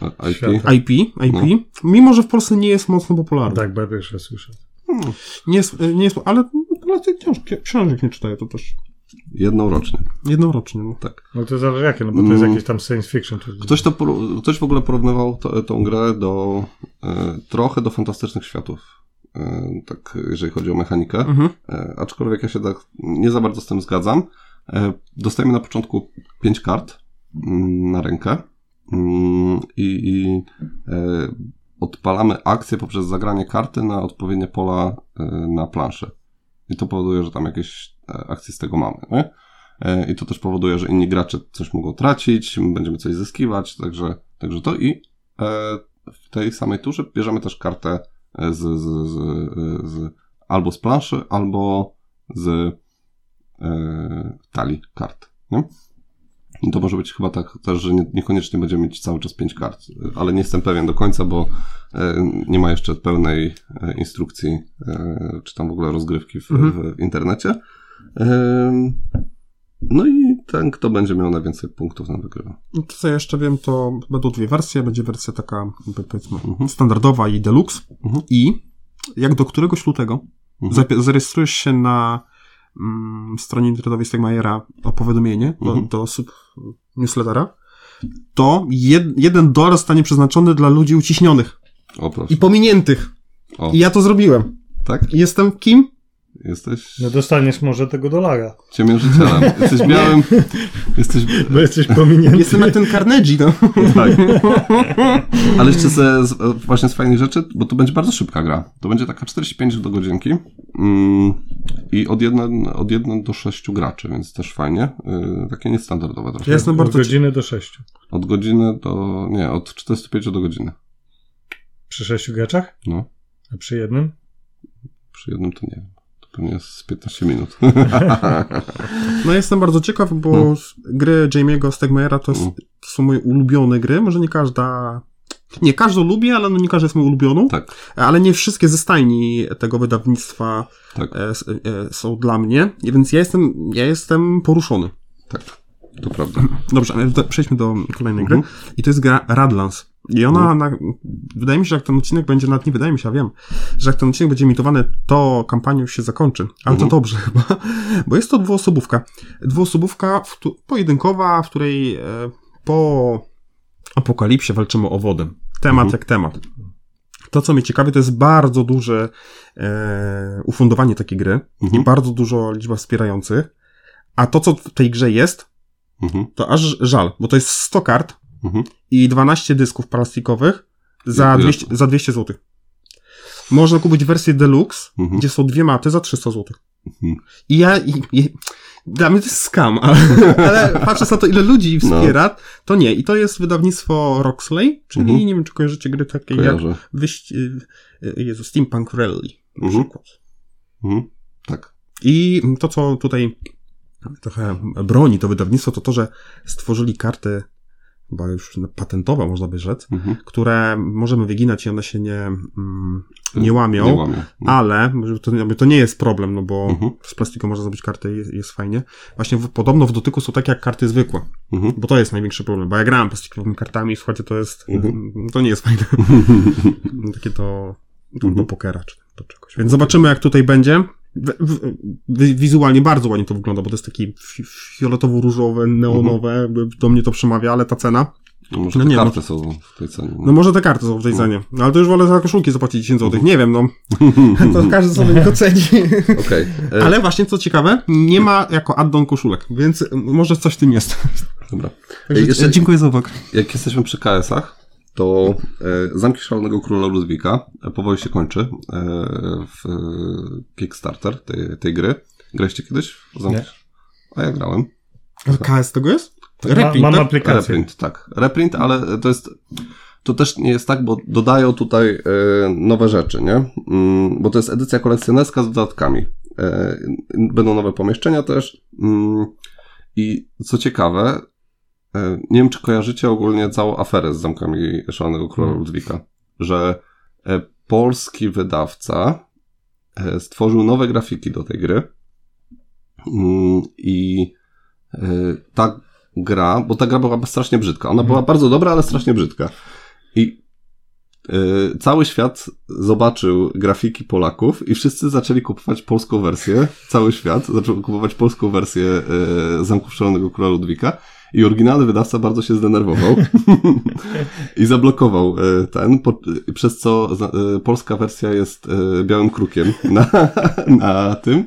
A- IP. Świata. IP, IP. Mimo, że w Polsce nie jest mocno popularny. Tak, bo pierwsze słyszę. Nie jest, nie jest, ale Polacy książki, książek nie czytają, to też Jedną rocznie. jednorocznie. No. Tak. No to zależy jakie, no bo to jest Mm. jakieś tam science fiction. To... Ktoś, to, ktoś w ogóle porównywał to, tą grę do e, trochę do fantastycznych światów. E, tak, jeżeli chodzi o mechanikę. Mhm. E, aczkolwiek ja się tak nie za bardzo z tym zgadzam. E, dostajemy na początku pięć kart mm, na rękę mm, i, i e, odpalamy akcję poprzez zagranie karty na odpowiednie pola e, na planszy. I to powoduje, że tam jakieś e, akcje z tego mamy. Nie? E, I to też powoduje, że inni gracze coś mogą tracić, my będziemy coś zyskiwać, także, także to i e, w tej samej turze bierzemy też kartę z, z, z, z, albo z planszy, albo z talii kart. Nie? To może być chyba tak też, że nie, niekoniecznie będziemy mieć cały czas pięć kart, ale nie jestem pewien do końca, bo nie ma jeszcze pełnej instrukcji, czy tam w ogóle rozgrywki w, Mhm. w internecie. No i ten, kto będzie miał najwięcej punktów, ten wygrywa. No To co ja jeszcze wiem, to będą dwie wersje. Będzie wersja taka, powiedzmy, Mhm. standardowa i deluxe. Mhm. I jak do któregoś lutego Mhm. zarejestrujesz się na mm, stronie internetowej Stegmajera o powiadomienie do, Mhm. do sub newslettera, to jed, jeden dolar zostanie przeznaczony dla ludzi uciśnionych O i pominiętych. O, I ja to zrobiłem. tak? Jestem kim? Jesteś No dostaniesz może tego dolara, ciemiężycielem. Jesteś białym, jesteś bo jesteś pominięty. Jestem jak ten Carnegie, no. Tak. Ale jeszcze ze, z, właśnie z fajnych rzeczy, bo to będzie bardzo szybka gra. To będzie taka 45 do godzinki mm, i od 1, od 1 do 6 graczy, więc też fajnie. Yy, takie niestandardowe trochę. Ja jestem Od bardzo... godziny do sześciu. Od godziny do, nie, od 45 do godziny. Przy sześciu graczach? No, A przy jednym? przy jednym to nie wiem. To pewnie jest z 15 minut. No jestem bardzo ciekaw, bo No. gry Jamie'ego Stegmajera to, Mm. to są moje ulubione gry. Może nie każda... Nie, każdą lubię, ale no nie każda jest moją ulubioną. tak, Ale nie wszystkie ze stajni tego wydawnictwa tak, e, e, są dla mnie, I więc ja jestem, ja jestem poruszony. tak. To prawda. Dobrze, ale do, przejdźmy do kolejnej Mhm. gry. I to jest gra Radlands. I ona, Mhm. na, wydaje mi się, że jak ten odcinek będzie, nawet nie wydaje mi się, a wiem, że jak ten odcinek będzie emitowany, to kampania już się zakończy. Ale Mhm. to dobrze chyba, bo jest to dwuosobówka. Dwuosobówka w, któ- pojedynkowa, w której e, po apokalipsie walczymy o wodę. Temat Mhm. jak temat. To, co mnie ciekawi, to jest bardzo duże e, ufundowanie takiej gry Mhm. i bardzo dużo liczba wspierających. A to, co w tej grze jest, Mhm. to aż żal, bo to jest 100 kart Mhm. i 12 dysków plastikowych za Ile? 200, za 200 zł. Można kupić wersję deluxe, Mhm. gdzie są dwie maty za 300 zł. Mhm. I ja, i, i, dla mnie to jest skam, ale, ale patrząc na to, ile ludzi No. wspiera, to nie. I to jest wydawnictwo Roxley, czyli Mhm. nie wiem, czy kojarzycie gry takie jak Kojarzę. wyś... Jezu, Steampunk Rally na Mhm. przykład. Mhm. Tak. I to, co tutaj trochę broni to wydawnictwo, to to, że stworzyli karty, chyba już patentowe, można by rzec, Mhm. które możemy wyginać i one się nie, mm, nie łamią, Nie łamią. ale to, to nie jest problem, no bo Mhm. z plastiku można zrobić karty i jest, jest fajnie. Właśnie w, podobno w dotyku są takie jak karty zwykłe, Mhm. bo to jest największy problem, bo ja grałem plastikowymi kartami i słuchajcie, to jest, Mhm. to nie jest fajne. Takie to, to Mhm. do pokera czy do czegoś. Więc zobaczymy, jak tutaj będzie. Wizualnie bardzo ładnie to wygląda, bo to jest taki fi, fioletowo-różowe, neonowe, jakby do mnie to przemawia, ale ta cena. No może No te nie, karty są w tej cenie. No może te karty są w tej cenie. No ale to już wolę za koszulki zapłacić 10 zł. Nie wiem, no. To każdy sobie nie oceni. E, Ale właśnie, co ciekawe, nie ma jako add-on koszulek, więc może coś w tym jest. Dobra. Także Jeszcze- dziękuję za uwagę. Jak jesteśmy przy KS-ach, to e, Zamki Szalonego Króla Ludwika e, powoli się kończy e, w Kickstarter tej, tej gry. Graliście kiedyś? w Zamki? Nie. A ja grałem. KS tego jest? Ma, Reprint, mam tak? aplikację. Reprint, tak. Reprint, ale to jest. To też nie jest tak, bo dodają tutaj nowe rzeczy, nie? Mm, bo to jest edycja kolekcjonerska z dodatkami. Będą nowe pomieszczenia też. Mm, I co ciekawe, nie wiem, czy kojarzycie ogólnie całą aferę z zamkami Szalonego Króla Hmm. Ludwika, że e, polski wydawca e, stworzył nowe grafiki do tej gry. Mm, I e, ta gra, bo ta gra była strasznie brzydka. Ona była bardzo dobra, ale strasznie brzydka. I cały świat zobaczył grafiki Polaków i wszyscy zaczęli kupować polską wersję. Cały świat zaczął kupować polską wersję Zamku Szalonego Króla Ludwika. I oryginalny wydawca bardzo się zdenerwował i zablokował y, ten, po, przez co y, polska wersja jest y, białym krukiem na, na tym.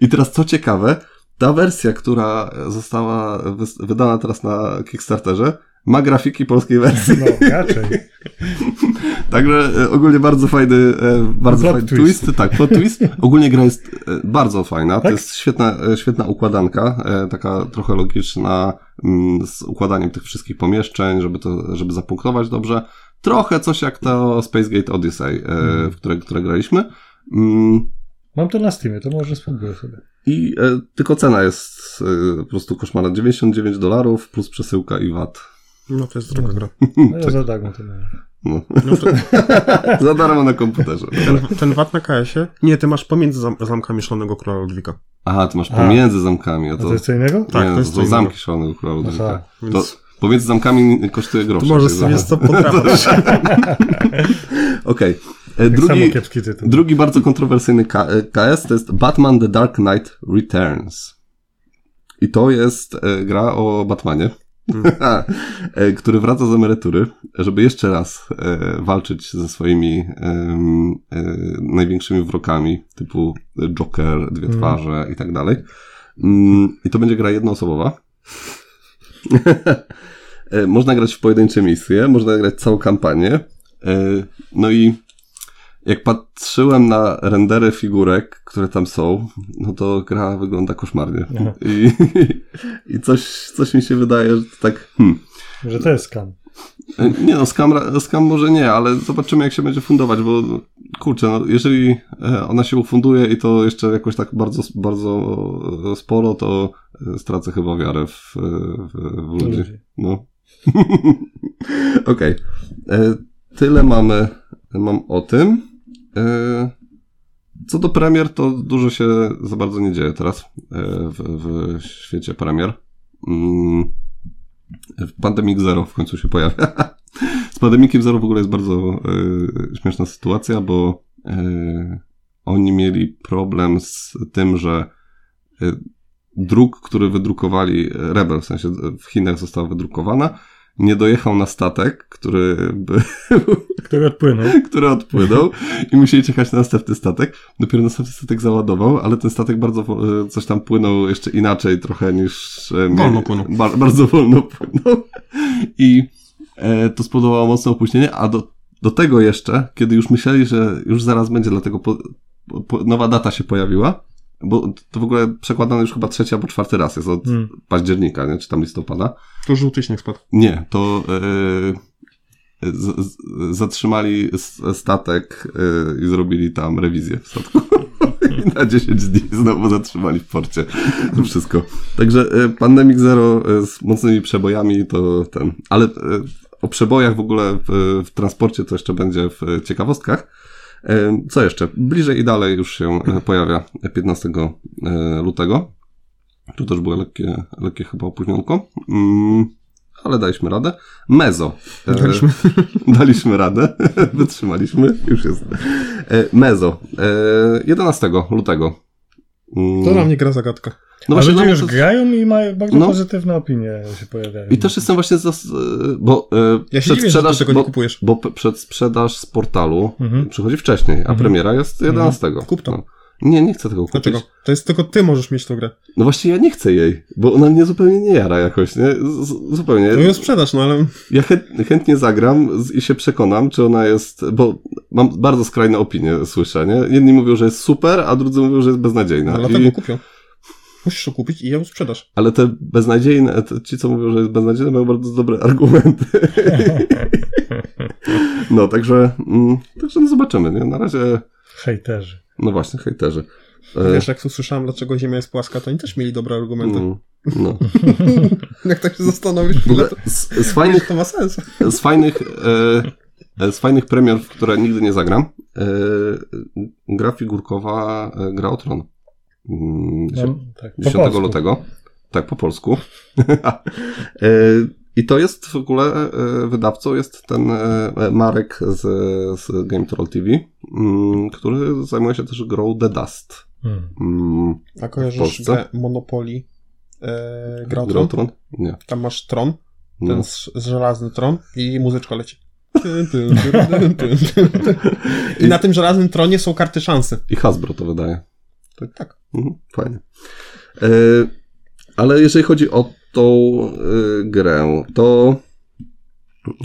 I teraz co ciekawe, ta wersja, która została wydana teraz na Kickstarterze, ma grafiki polskiej wersji. No, raczej. Także e, ogólnie bardzo fajny, e, bardzo Plot fajny twist. twist. Tak, plot twist. Ogólnie gra jest e, bardzo fajna. To Tak? jest świetna, świetna układanka, taka trochę logiczna, mm, z układaniem tych wszystkich pomieszczeń, żeby to, żeby zapunktować dobrze. Trochę coś jak to Space Gate Odyssey, e, w które, które graliśmy. Mm, Mam to na Steamie, to może spróbuję sobie. I e, tylko cena jest e, po prostu koszmarna. 99 dolarów plus przesyłka i VAT. No to jest droga gra. No ja za darmo to miałem. No. No to, Za darmo na komputerze. ten, ten VAT na KS-ie? Nie, ty masz pomiędzy zam zamkami Szalonego Króla Ludwika. Aha, ty masz A. pomiędzy zamkami. A A to, to jest co innego? Tak, nie, to jest to zamki szalonego króla Ludwika. Aha, To Więc pomiędzy zamkami kosztuje grosze. to możesz sobie co potrafisz. Okej. E, Tak Drugi, drugi bardzo kontrowersyjny K- e, KS to jest Batman The Dark Knight Returns. I to jest e, gra o Batmanie, e, który wraca z emerytury, żeby jeszcze raz e, walczyć ze swoimi em, e, największymi wrokami, typu Joker, Dwie Mm. Twarze i tak dalej. Mm, I to będzie gra jednoosobowa. E, Można grać w pojedyncze misje, można grać całą kampanię. E, No i jak patrzyłem na rendery figurek, które tam są, no to gra wygląda koszmarnie. I, i coś, coś mi się wydaje, że to tak. Hmm. Że to jest skam. Nie no, skam, skam może nie, ale zobaczymy jak się będzie fundować, bo kurczę, no, jeżeli e, ona się ufunduje i to jeszcze jakoś tak bardzo, bardzo e, sporo, to e, stracę chyba wiarę w, w, w ludzi. No. Okej. E, Tyle mamy, mam o tym. E, Co do premier, to dużo się za bardzo nie dzieje teraz e, w, w świecie premier. Mm, Pandemic Zero w końcu się pojawia. Z Pandemiciem Zero w ogóle jest bardzo e, śmieszna sytuacja, bo oni mieli problem z tym, że druk, który wydrukowali, Rebel, w sensie w Chinach została wydrukowana, nie dojechał na statek, który, by, Który odpłynął. który odpłynął i musieli czekać na następny statek. Dopiero następny statek załadował, ale ten statek bardzo e, coś tam płynął jeszcze inaczej trochę niż... e, Wolno płynął. Ba- bardzo wolno płynął. I e, to spowodowało mocne opóźnienie, a do, do tego jeszcze, kiedy już myśleli, że już zaraz będzie, dlatego po, po, nowa data się pojawiła, bo to w ogóle przekładane już chyba trzeci albo czwarty raz jest od Hmm. października, nie? czy tam listopada. To żółty śnieg spadł. Nie, to e, z, z, zatrzymali statek e, i zrobili tam rewizję w statku. I na 10 dni znowu zatrzymali w porcie. To wszystko. Także e, Pandemic Zero e, z mocnymi przebojami to ten. Ale e, o przebojach w ogóle w, w transporcie to jeszcze będzie w ciekawostkach. Co jeszcze? Bliżej i dalej już się e, pojawia 15 e, lutego. Tu też było lekkie, lekkie chyba opóźnionko. Mm, ale daliśmy radę. Mezo. E, Daliśmy. daliśmy radę. Wytrzymaliśmy. Już jest. Mezo. E, 11 lutego. Mm, To na mnie gra zagadka. No właśnie, ludzie no, już to- grają i mają bardzo No. pozytywne opinie się pojawiają. I też jestem właśnie zas... bo e, Ja się dziwię, że tego bo, nie kupujesz. bo przedsprzedaż z portalu Mhm. przychodzi wcześniej, a Mhm. premiera jest 11. Kup to. No. Nie, nie chcę tego kupić. Dlaczego? To jest tylko ty możesz mieć tą grę. No właśnie ja nie chcę jej, bo ona mnie zupełnie nie jara jakoś, nie? Z, z- zupełnie. To ją sprzedasz, no ale Ja chę- chętnie zagram z- i się przekonam, czy ona jest, bo mam bardzo skrajne opinie, słyszę, nie? Jedni mówią, że jest super, a drudzy mówią, że jest beznadziejna. no, dlatego I, kupią. Musisz ją kupić i ją sprzedasz. ale te beznadziejne, te, ci co mówią, że jest beznadziejna, mają bardzo dobre argumenty. no, także, mm, także no zobaczymy, nie? Na razie, Hejterzy. no właśnie, hejterzy. E, Wiesz, jak usłyszałem, dlaczego Ziemia jest płaska, to oni też mieli dobre argumenty. mm, no. jak tak się zastanowisz, W ogóle to, z, z fajnych to ma sens. z fajnych, e, z fajnych premier, w które nigdy nie zagram, e, gra figurkowa e, Gra o Tron. Mm, No, tak, 10 lutego. Tak, po polsku. E, I to jest w ogóle e, wydawcą jest ten e, Marek z, z Game Troll TV, mm, który zajmuje się też grą The Dust. Hmm. Mm, A kojarzysz grę Monopoly e, Gra o Gra o Tron? Tron? Nie. Tam masz tron, ten No. z, z żelazny tron i muzyczka leci. I na tym żelaznym tronie są karty szansy. I Hasbro to wydaje. Tak. Mhm, fajnie. E, ale jeżeli chodzi o tą e, grę, to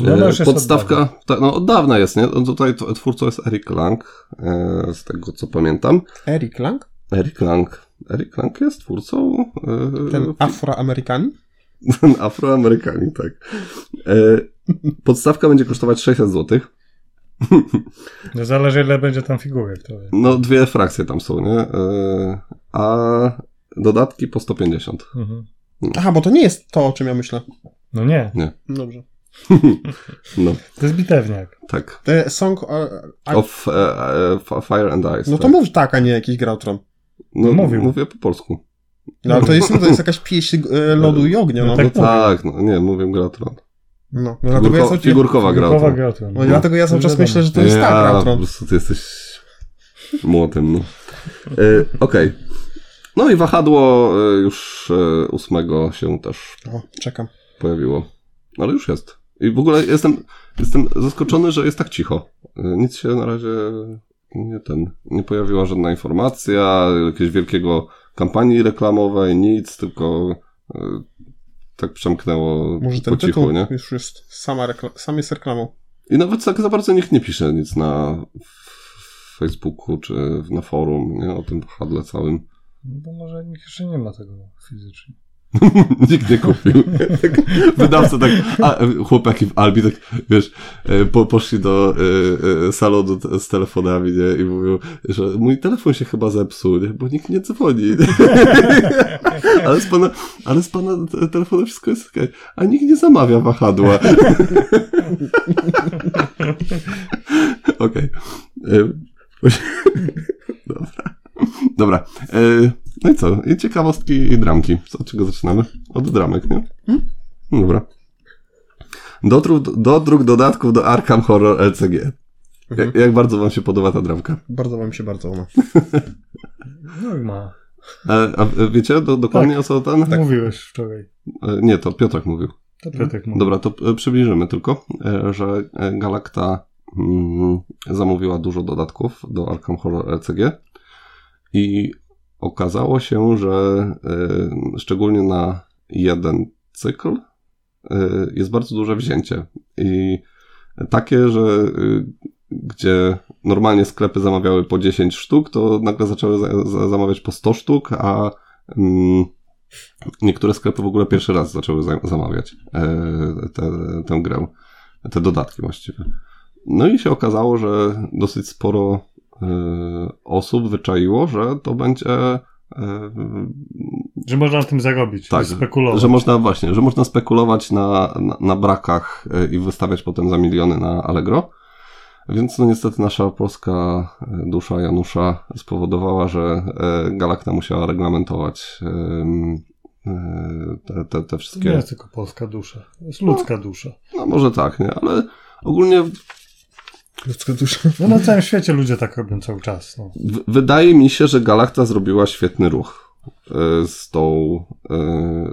No, e, jest podstawka, od ta, no od dawna jest, nie? No Tutaj twórcą jest Eric Lang, e, z tego co pamiętam. Eric Lang, Eric Lang. Eric Lang jest twórcą e, ten Afroamerykanin. Afroamerykanin, tak. E, podstawka będzie kosztować 600 zł. No zależy ile będzie tam figurek. To jest. No, dwie frakcje tam są, nie? E, A dodatki po 150. Mhm. Aha, bo to nie jest to, o czym ja myślę. No nie, Dobrze. No, to jest bitewniak. tak. The Song... e, a- Of F- Fire and Ice. no to tak. mów tak, a nie jakiś Gra o Tron. No, mówił. Mówię po polsku. No ale to jest, to jest jakaś pieśń lodu i ognia, no. No tak No, Tak, no, nie, mówię Gratron. No, no dlatego ja Figurko, cały, figurkowa gra. Figurkowa gra o tym. no, dlatego ja cały czas Wiadomo. myślę, że to jest ta Gra o po prostu ty jesteś młotem, no. E, Okej. No i wahadło e, już e, ósmego się też O, czekam. pojawiło. Ale już jest. I w ogóle jestem, jestem zaskoczony, że jest tak cicho. E, Nic się na razie nie ten, nie pojawiła żadna informacja, jakiegoś wielkiego kampanii reklamowej, nic, tylko e, tak przemknęło Może po ten cichu, tytuł nie? już jest sama rekla- sam jest reklamą. I nawet tak za bardzo nikt nie pisze nic na w Facebooku czy na forum, nie? O tym handle całym. No bo może nikt jeszcze nie ma tego fizycznie. Nikt nie kupił. Wydawca tak, a chłopaki w Albi tak, wiesz, e, po, poszli do e, e, salonu z telefonami, nie? I mówią, że mój telefon się chyba zepsuł, nie? Bo nikt nie dzwoni. ale, z pana, ale z pana te- telefonu wszystko jest okej. A nikt nie zamawia wahadła. Okej. E, Dobra. Dobra. No i co? I ciekawostki i dramki. Co, od czego zaczynamy? Od dramek, nie? Dobra. Dodruk, dodruk dodatków do Arkham Horror LCG. Jak, jak bardzo wam się podoba ta dramka? Bardzo wam się bardzo ona. No i ma. A, a wiecie do, dokładnie o co ten? Mówiłeś wczoraj. E, Nie, to Piotrek mówił. To Piotrek mówi. Dobra, to e, przybliżymy tylko, e, że Galacta mm, zamówiła dużo dodatków do Arkham Horror LCG i okazało się, że e, szczególnie na jeden cykl e, jest bardzo duże wzięcie i takie, że e, gdzie normalnie sklepy zamawiały po 10 sztuk, to nagle zaczęły za, za, zamawiać po 100 sztuk, a mm, niektóre sklepy w ogóle pierwszy raz zaczęły za, zamawiać te, tę grę, te dodatki właściwie. No i się okazało, że dosyć sporo osób wyczaiło, że to będzie e, Że można na tym zarobić. tak, spekulować. że można właśnie, że można spekulować na, na, na brakach e, i wystawiać potem za miliony na Allegro. Więc no niestety nasza polska dusza Janusza spowodowała, że Galakta musiała reglamentować te, te, te To nie wszystkie... jest tylko polska dusza. Jest ludzka dusza. No może tak, nie? Ale ogólnie Ludzka dusza. No na całym świecie ludzie tak robią cały czas. No. w- wydaje mi się, że Galakta zrobiła świetny ruch e, z tą, e,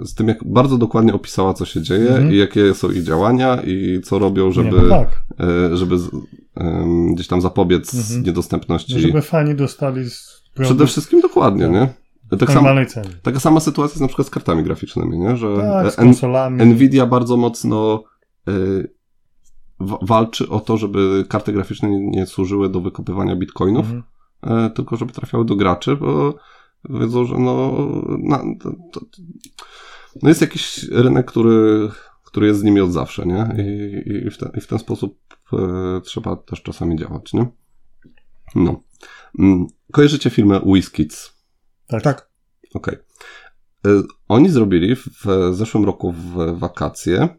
z tym jak bardzo dokładnie opisała co się dzieje Mhm. i jakie są ich działania i co robią, żeby... Nie, no tak. e, żeby z, em, gdzieś tam zapobiec Mhm. niedostępności. No, żeby fani dostali z Przede wszystkim dokładnie, Tak. nie? Tak cenie. taka sama sytuacja jest na przykład z kartami graficznymi, nie? Że Tak, z en, konsolami. Nvidia bardzo mocno y, walczy o to, żeby karty graficzne nie, nie służyły do wykopywania bitcoinów, Mhm. e, tylko żeby trafiały do graczy, bo wiedzą, że no, na, to, to, no jest jakiś rynek, który, który jest z nimi od zawsze, nie? I, i, w, ten, i w ten sposób e, trzeba też czasami działać, nie? No. Mm, Kojarzycie filmę WizKids? Tak. Tak. Okej. E, Oni zrobili w zeszłym roku w wakacje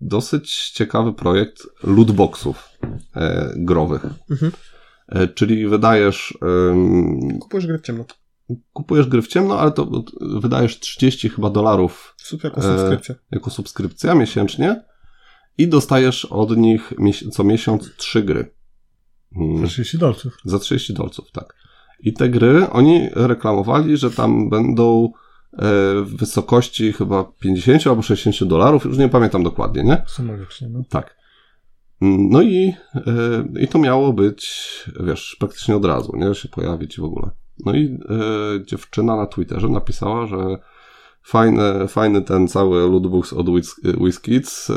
dosyć ciekawy projekt lootboxów e, growych. Mhm. E, Czyli wydajesz, Kupujesz grę w ciemno. kupujesz gry w ciemno, ale to wydajesz 30 chyba dolarów Super jako E, subskrypcja. jako subskrypcja miesięcznie i dostajesz od nich co miesiąc trzy gry. Mm. Za 30 dolców. Za 30 dolców, tak. I te gry, oni reklamowali, że tam będą e, w wysokości chyba 50 albo 60 dolarów, już nie pamiętam dokładnie, nie? Symbolicznie, no. Tak. Mm, No i, e, i to miało być, wiesz, praktycznie od razu, nie? Się pojawić w ogóle. No i e, dziewczyna na Twitterze napisała, że fajny, fajny ten cały lootbox od Wiz- WizKids e,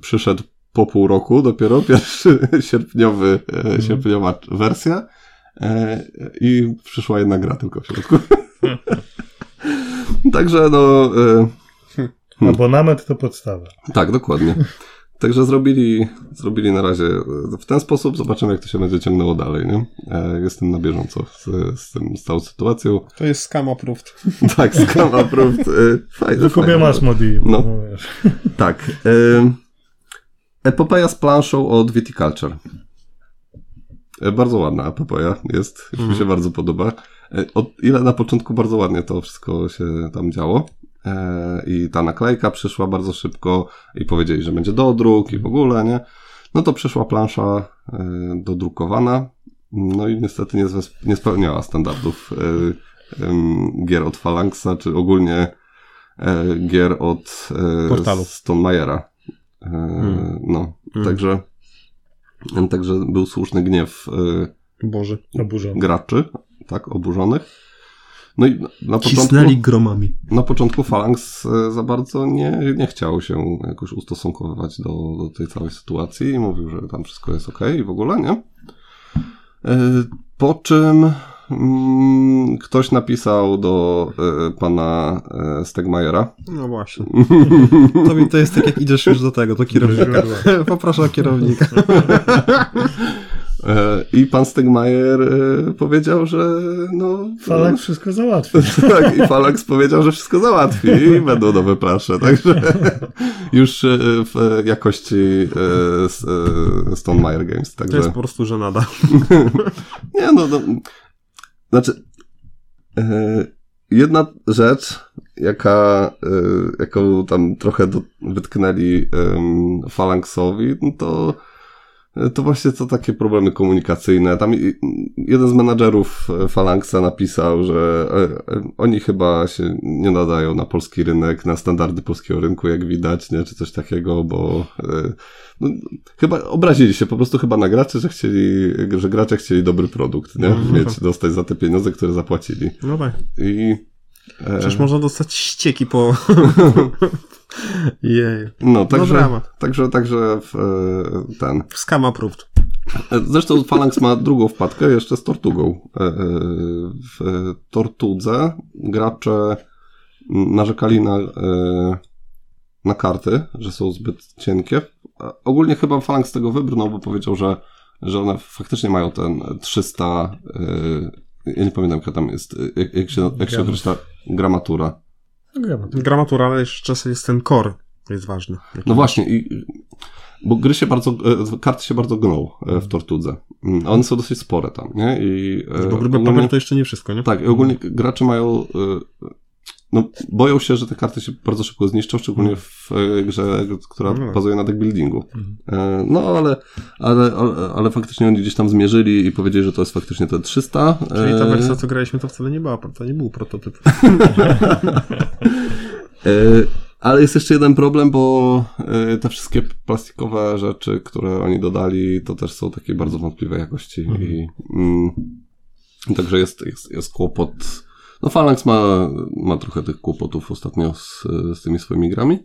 przyszedł po pół roku, dopiero pierwszy sierpniowy, e, sierpniowa wersja e, i przyszła jedna gra tylko w środku. Także no... E, Hmm. Abonament to podstawa. tak, dokładnie. Także zrobili, zrobili na razie e, w ten sposób, zobaczymy jak to się będzie ciągnęło dalej, nie? E, Jestem na bieżąco z, z, tym, z tą sytuacją. To jest scam approved. Tak, scam approved. Fajne, Tylko fajne. masz modi. No. Tak. e, Epopeja z planszą od Viticulture. E, Bardzo ładna epopeja jest, mi się bardzo podoba. E, Od ile na początku bardzo ładnie to wszystko się tam działo. E, I ta naklejka przyszła bardzo szybko i powiedzieli, że będzie dodruk i w ogóle, nie? No to przyszła plansza e, dodrukowana. No i niestety nie, zwe- nie spełniała standardów e, gier od Phalanxa, czy ogólnie e, gier od e, Portalu. Stonemajera. E, No, także, także był słuszny gniew e, Boże. Oburzony. graczy, tak, oburzonych. No i na- początku, Cisnęli gromami. na początku Phalanx e, za bardzo nie, nie chciał się jakoś ustosunkowywać do, do tej całej sytuacji i mówił, że tam wszystko jest ok i w ogóle, nie? E, Po czym mm, ktoś napisał do e, pana e, Stegmajera, No właśnie. To, mi, to jest tak, jak idziesz już do tego, do kierownika. Poproszę o kierownika. E, I pan Stegmajer e, powiedział, że no... Falak wszystko załatwi. tak, i Falax powiedział, że wszystko załatwi i będą nowe plansze, także już e, w jakości e, s- e, Stonemaier Games, To także... jest po prostu żenada. Nie, no, no znaczy e, jedna rzecz, jaka, e, jaką tam trochę do, wytknęli Phalanxowi, no to to właśnie to takie problemy komunikacyjne. Tam jeden z menadżerów e, Phalanxa napisał, że e, e, oni chyba się nie nadają na polski rynek, na standardy polskiego rynku, jak widać, nie, czy coś takiego, bo no, chyba obrazili się po prostu chyba na graczy, że chcieli, że gracze chcieli dobry produkt, nie? Mhm. Mieć, dostać za te pieniądze, które zapłacili. No tak. I Przecież można dostać ścieki po... Jej. no, także, dramat. także, także w, e, ten. Scam approved. E, Zresztą Phalanx ma drugą wpadkę jeszcze z Tortugą. E, e, W Tortudze gracze narzekali na, e, na karty, że są zbyt cienkie. Ogólnie chyba Phalanx z tego wybrnął, bo powiedział, że, że one faktycznie mają ten 300, e, ja nie pamiętam jaka tam jest, e, jak, jak się, jak się określa gramatura. No, Gramatura, ale jeszcze czasem jest ten core. Jest ważne. No właśnie, i, bo gry się bardzo, e, karty się bardzo gną e, w Tortudze. Mm, One są dosyć spore tam, nie? I, e, Bo ogólnie- papier to jeszcze nie wszystko, nie? Tak, i ogólnie gracze mają, no, boją się, że te karty się bardzo szybko zniszczą, szczególnie w e, grze, która No. bazuje na deckbuildingu. E, No, ale, ale, ale, faktycznie oni gdzieś tam zmierzyli i powiedzieli, że to jest faktycznie te 300. Czyli ta e, wersja, co graliśmy, to wcale nie była, to nie był prototyp. E, Ale jest jeszcze jeden problem, bo e, te wszystkie plastikowe rzeczy, które oni dodali, to też są takiej bardzo wątpliwej jakości. I, mm, także jest, jest, jest kłopot. No, Phalanx ma, ma trochę tych kłopotów ostatnio z, z tymi swoimi grami,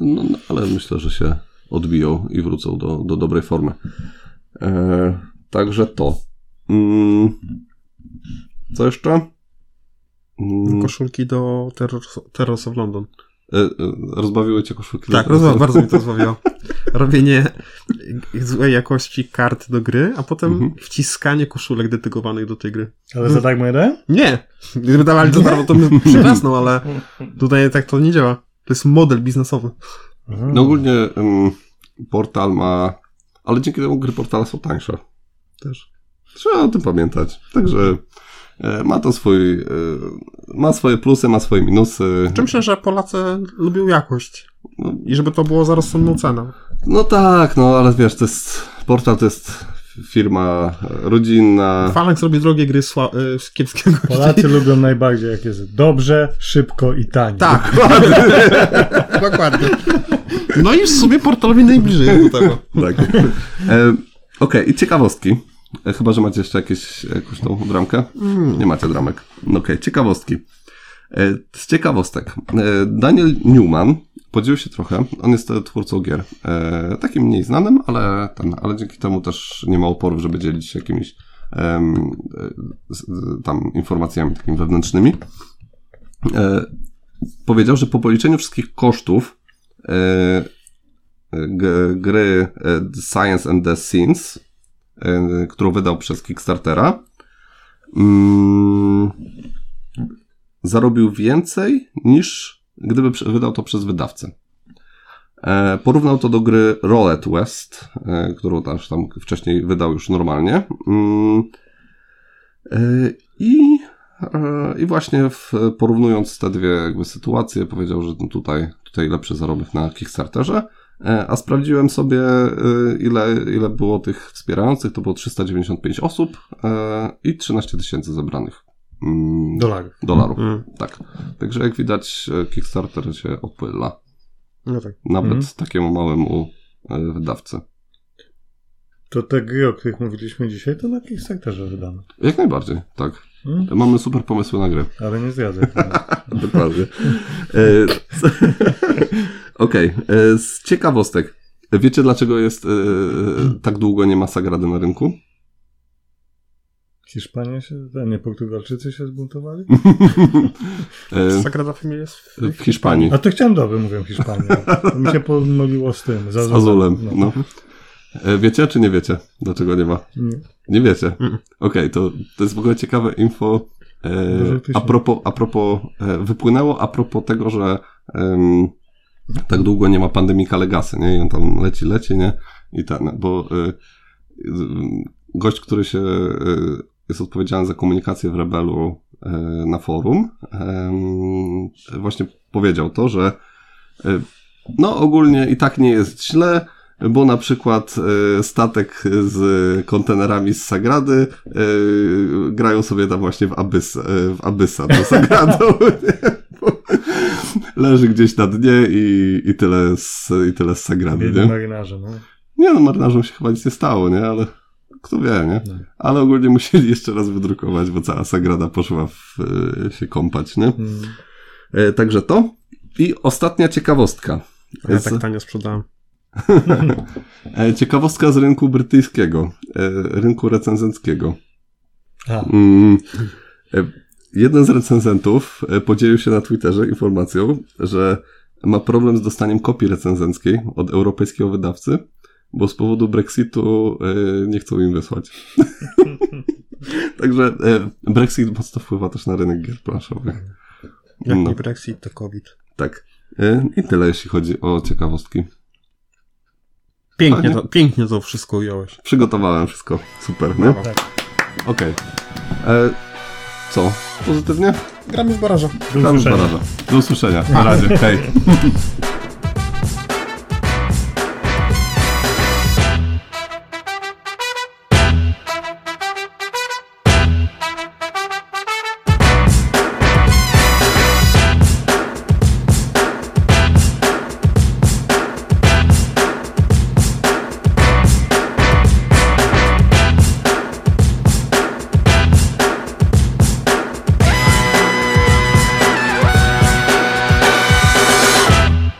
no, no, ale myślę, że się odbiją i wrócą do, do dobrej formy. E, także to. Mm, co jeszcze? Mm, Koszulki do Terrors of London. E, e, Rozbawiły cię koszulki? Tak, bardzo mi to rozbawiło. Robienie złej jakości kart do gry, a potem Mhm. wciskanie koszulek dedykowanych do tej gry. Ale za darmo jeden? Nie! Gdyby dawali to darmo, to bym przywrasnął, ale tutaj tak to nie działa. To jest model biznesowy. No ogólnie em, portal ma... Ale dzięki temu gry portala są tańsze. Też. Trzeba o tym pamiętać. Także ma to swój... E, ma swoje plusy, ma swoje minusy. Czy myślę, że Polacy lubią jakość. No, I żeby to było za rozsądną cenę. no tak, no ale wiesz, to jest... Portal to jest firma rodzinna. Phalanx robi drogie gry sła- z kiepskiego Polacy lubią najbardziej, jak jest dobrze, szybko i tanie. Tak, dokładnie. No i w sumie portalowi najbliżej do tego. Tak. E, Okej, i ciekawostki. E, Chyba, że macie jeszcze jakieś, jakąś tą dramkę? Nie macie dramek. No Okej, ciekawostki. E, Z ciekawostek. E, Daniel Newman podzielił się trochę. On jest e, twórcą gier. E, takim mniej znanym, ale, ten, ale dzięki temu też nie ma oporów, żeby dzielić się jakimiś e, tam informacjami takimi wewnętrznymi. E, powiedział, że po policzeniu wszystkich kosztów e, gry e, Science and the Scenes, e, którą wydał przez Kickstartera, mm, zarobił więcej niż gdyby wydał to przez wydawcę. E, Porównał to do gry Roulette West, e, którą też tam wcześniej wydał już normalnie. Mm, e, I, i właśnie w, porównując te dwie sytuacje, powiedział, że tutaj, tutaj lepszy zarobek na Kickstarterze. E, A sprawdziłem sobie, e, ile, ile było tych wspierających. To było 395 osób e, i 13 tysięcy zebranych mm, Dolarów. dolarów. Mm. Tak. Także jak widać, Kickstarter się opyla. No tak. Nawet Mhm. takiemu małemu wydawcy. To te gry, o których mówiliśmy dzisiaj, to na Kickstarterze wydane. Jak najbardziej, tak. Hmm? Mamy super pomysły na gry. Ale nie zjadzę. Dokładnie. Okej, e, z ciekawostek. Wiecie, dlaczego jest e, tak długo nie ma Sagrady na rynku? Hiszpania się, a nie Portugalczycy się zbuntowali? E, Sagrada Familia jest w, w Hiszpanii. A to chciałem dobrze, mówię Hiszpania. To mi się pomyliło z tym, z Z Azulem. Azulem. No. E, Wiecie, czy nie wiecie, dlaczego nie ma? Nie. Nie wiecie. Okej, to, to jest w ogóle ciekawe info. E, a propos, a propos e, wypłynęło a propos tego, że tak długo nie ma pandemika Legacy, nie? I on tam leci, leci, nie? I ten, bo e, y, gość, który się e, jest odpowiedzialny za komunikację w Rebelu e, na forum, em, właśnie powiedział to, że e, no ogólnie i tak nie jest źle, bo na przykład statek z kontenerami z Sagrady grają sobie tam właśnie w, Abyss, e, w Abyssa tą Sagradą. Leży gdzieś na dnie i, i, tyle z, i tyle z Sagrady, Biedni nie? marynarze, no. Nie no, marynarzom się chyba nic nie stało, nie? Ale kto wie, nie? No. Ale ogólnie musieli jeszcze raz wydrukować, bo cała Sagrada poszła w, e, się kąpać, nie? Mm. E, Także to. I ostatnia ciekawostka. Ja Z- tak tanio sprzedałem. E, Ciekawostka z rynku brytyjskiego, e, rynku recenzenckiego. A, Mm, Jeden z recenzentów e, podzielił się na Twitterze informacją, że ma problem z dostaniem kopii recenzenckiej od europejskiego wydawcy, bo z powodu Brexitu e, nie chcą im wysłać. Także e, Brexit mocno wpływa też na rynek gier planszowych. Jak No. nie Brexit, to COVID. Tak. I tyle, jeśli chodzi o ciekawostki. Pięknie Fajnie. to, pięknie to wszystko ująłeś. Przygotowałem wszystko. Super, nie? Tak. Okej. E, Co? Pozytywnie? Gramy w baraża. Gramy w baraża. Do usłyszenia. Na razie. Hej.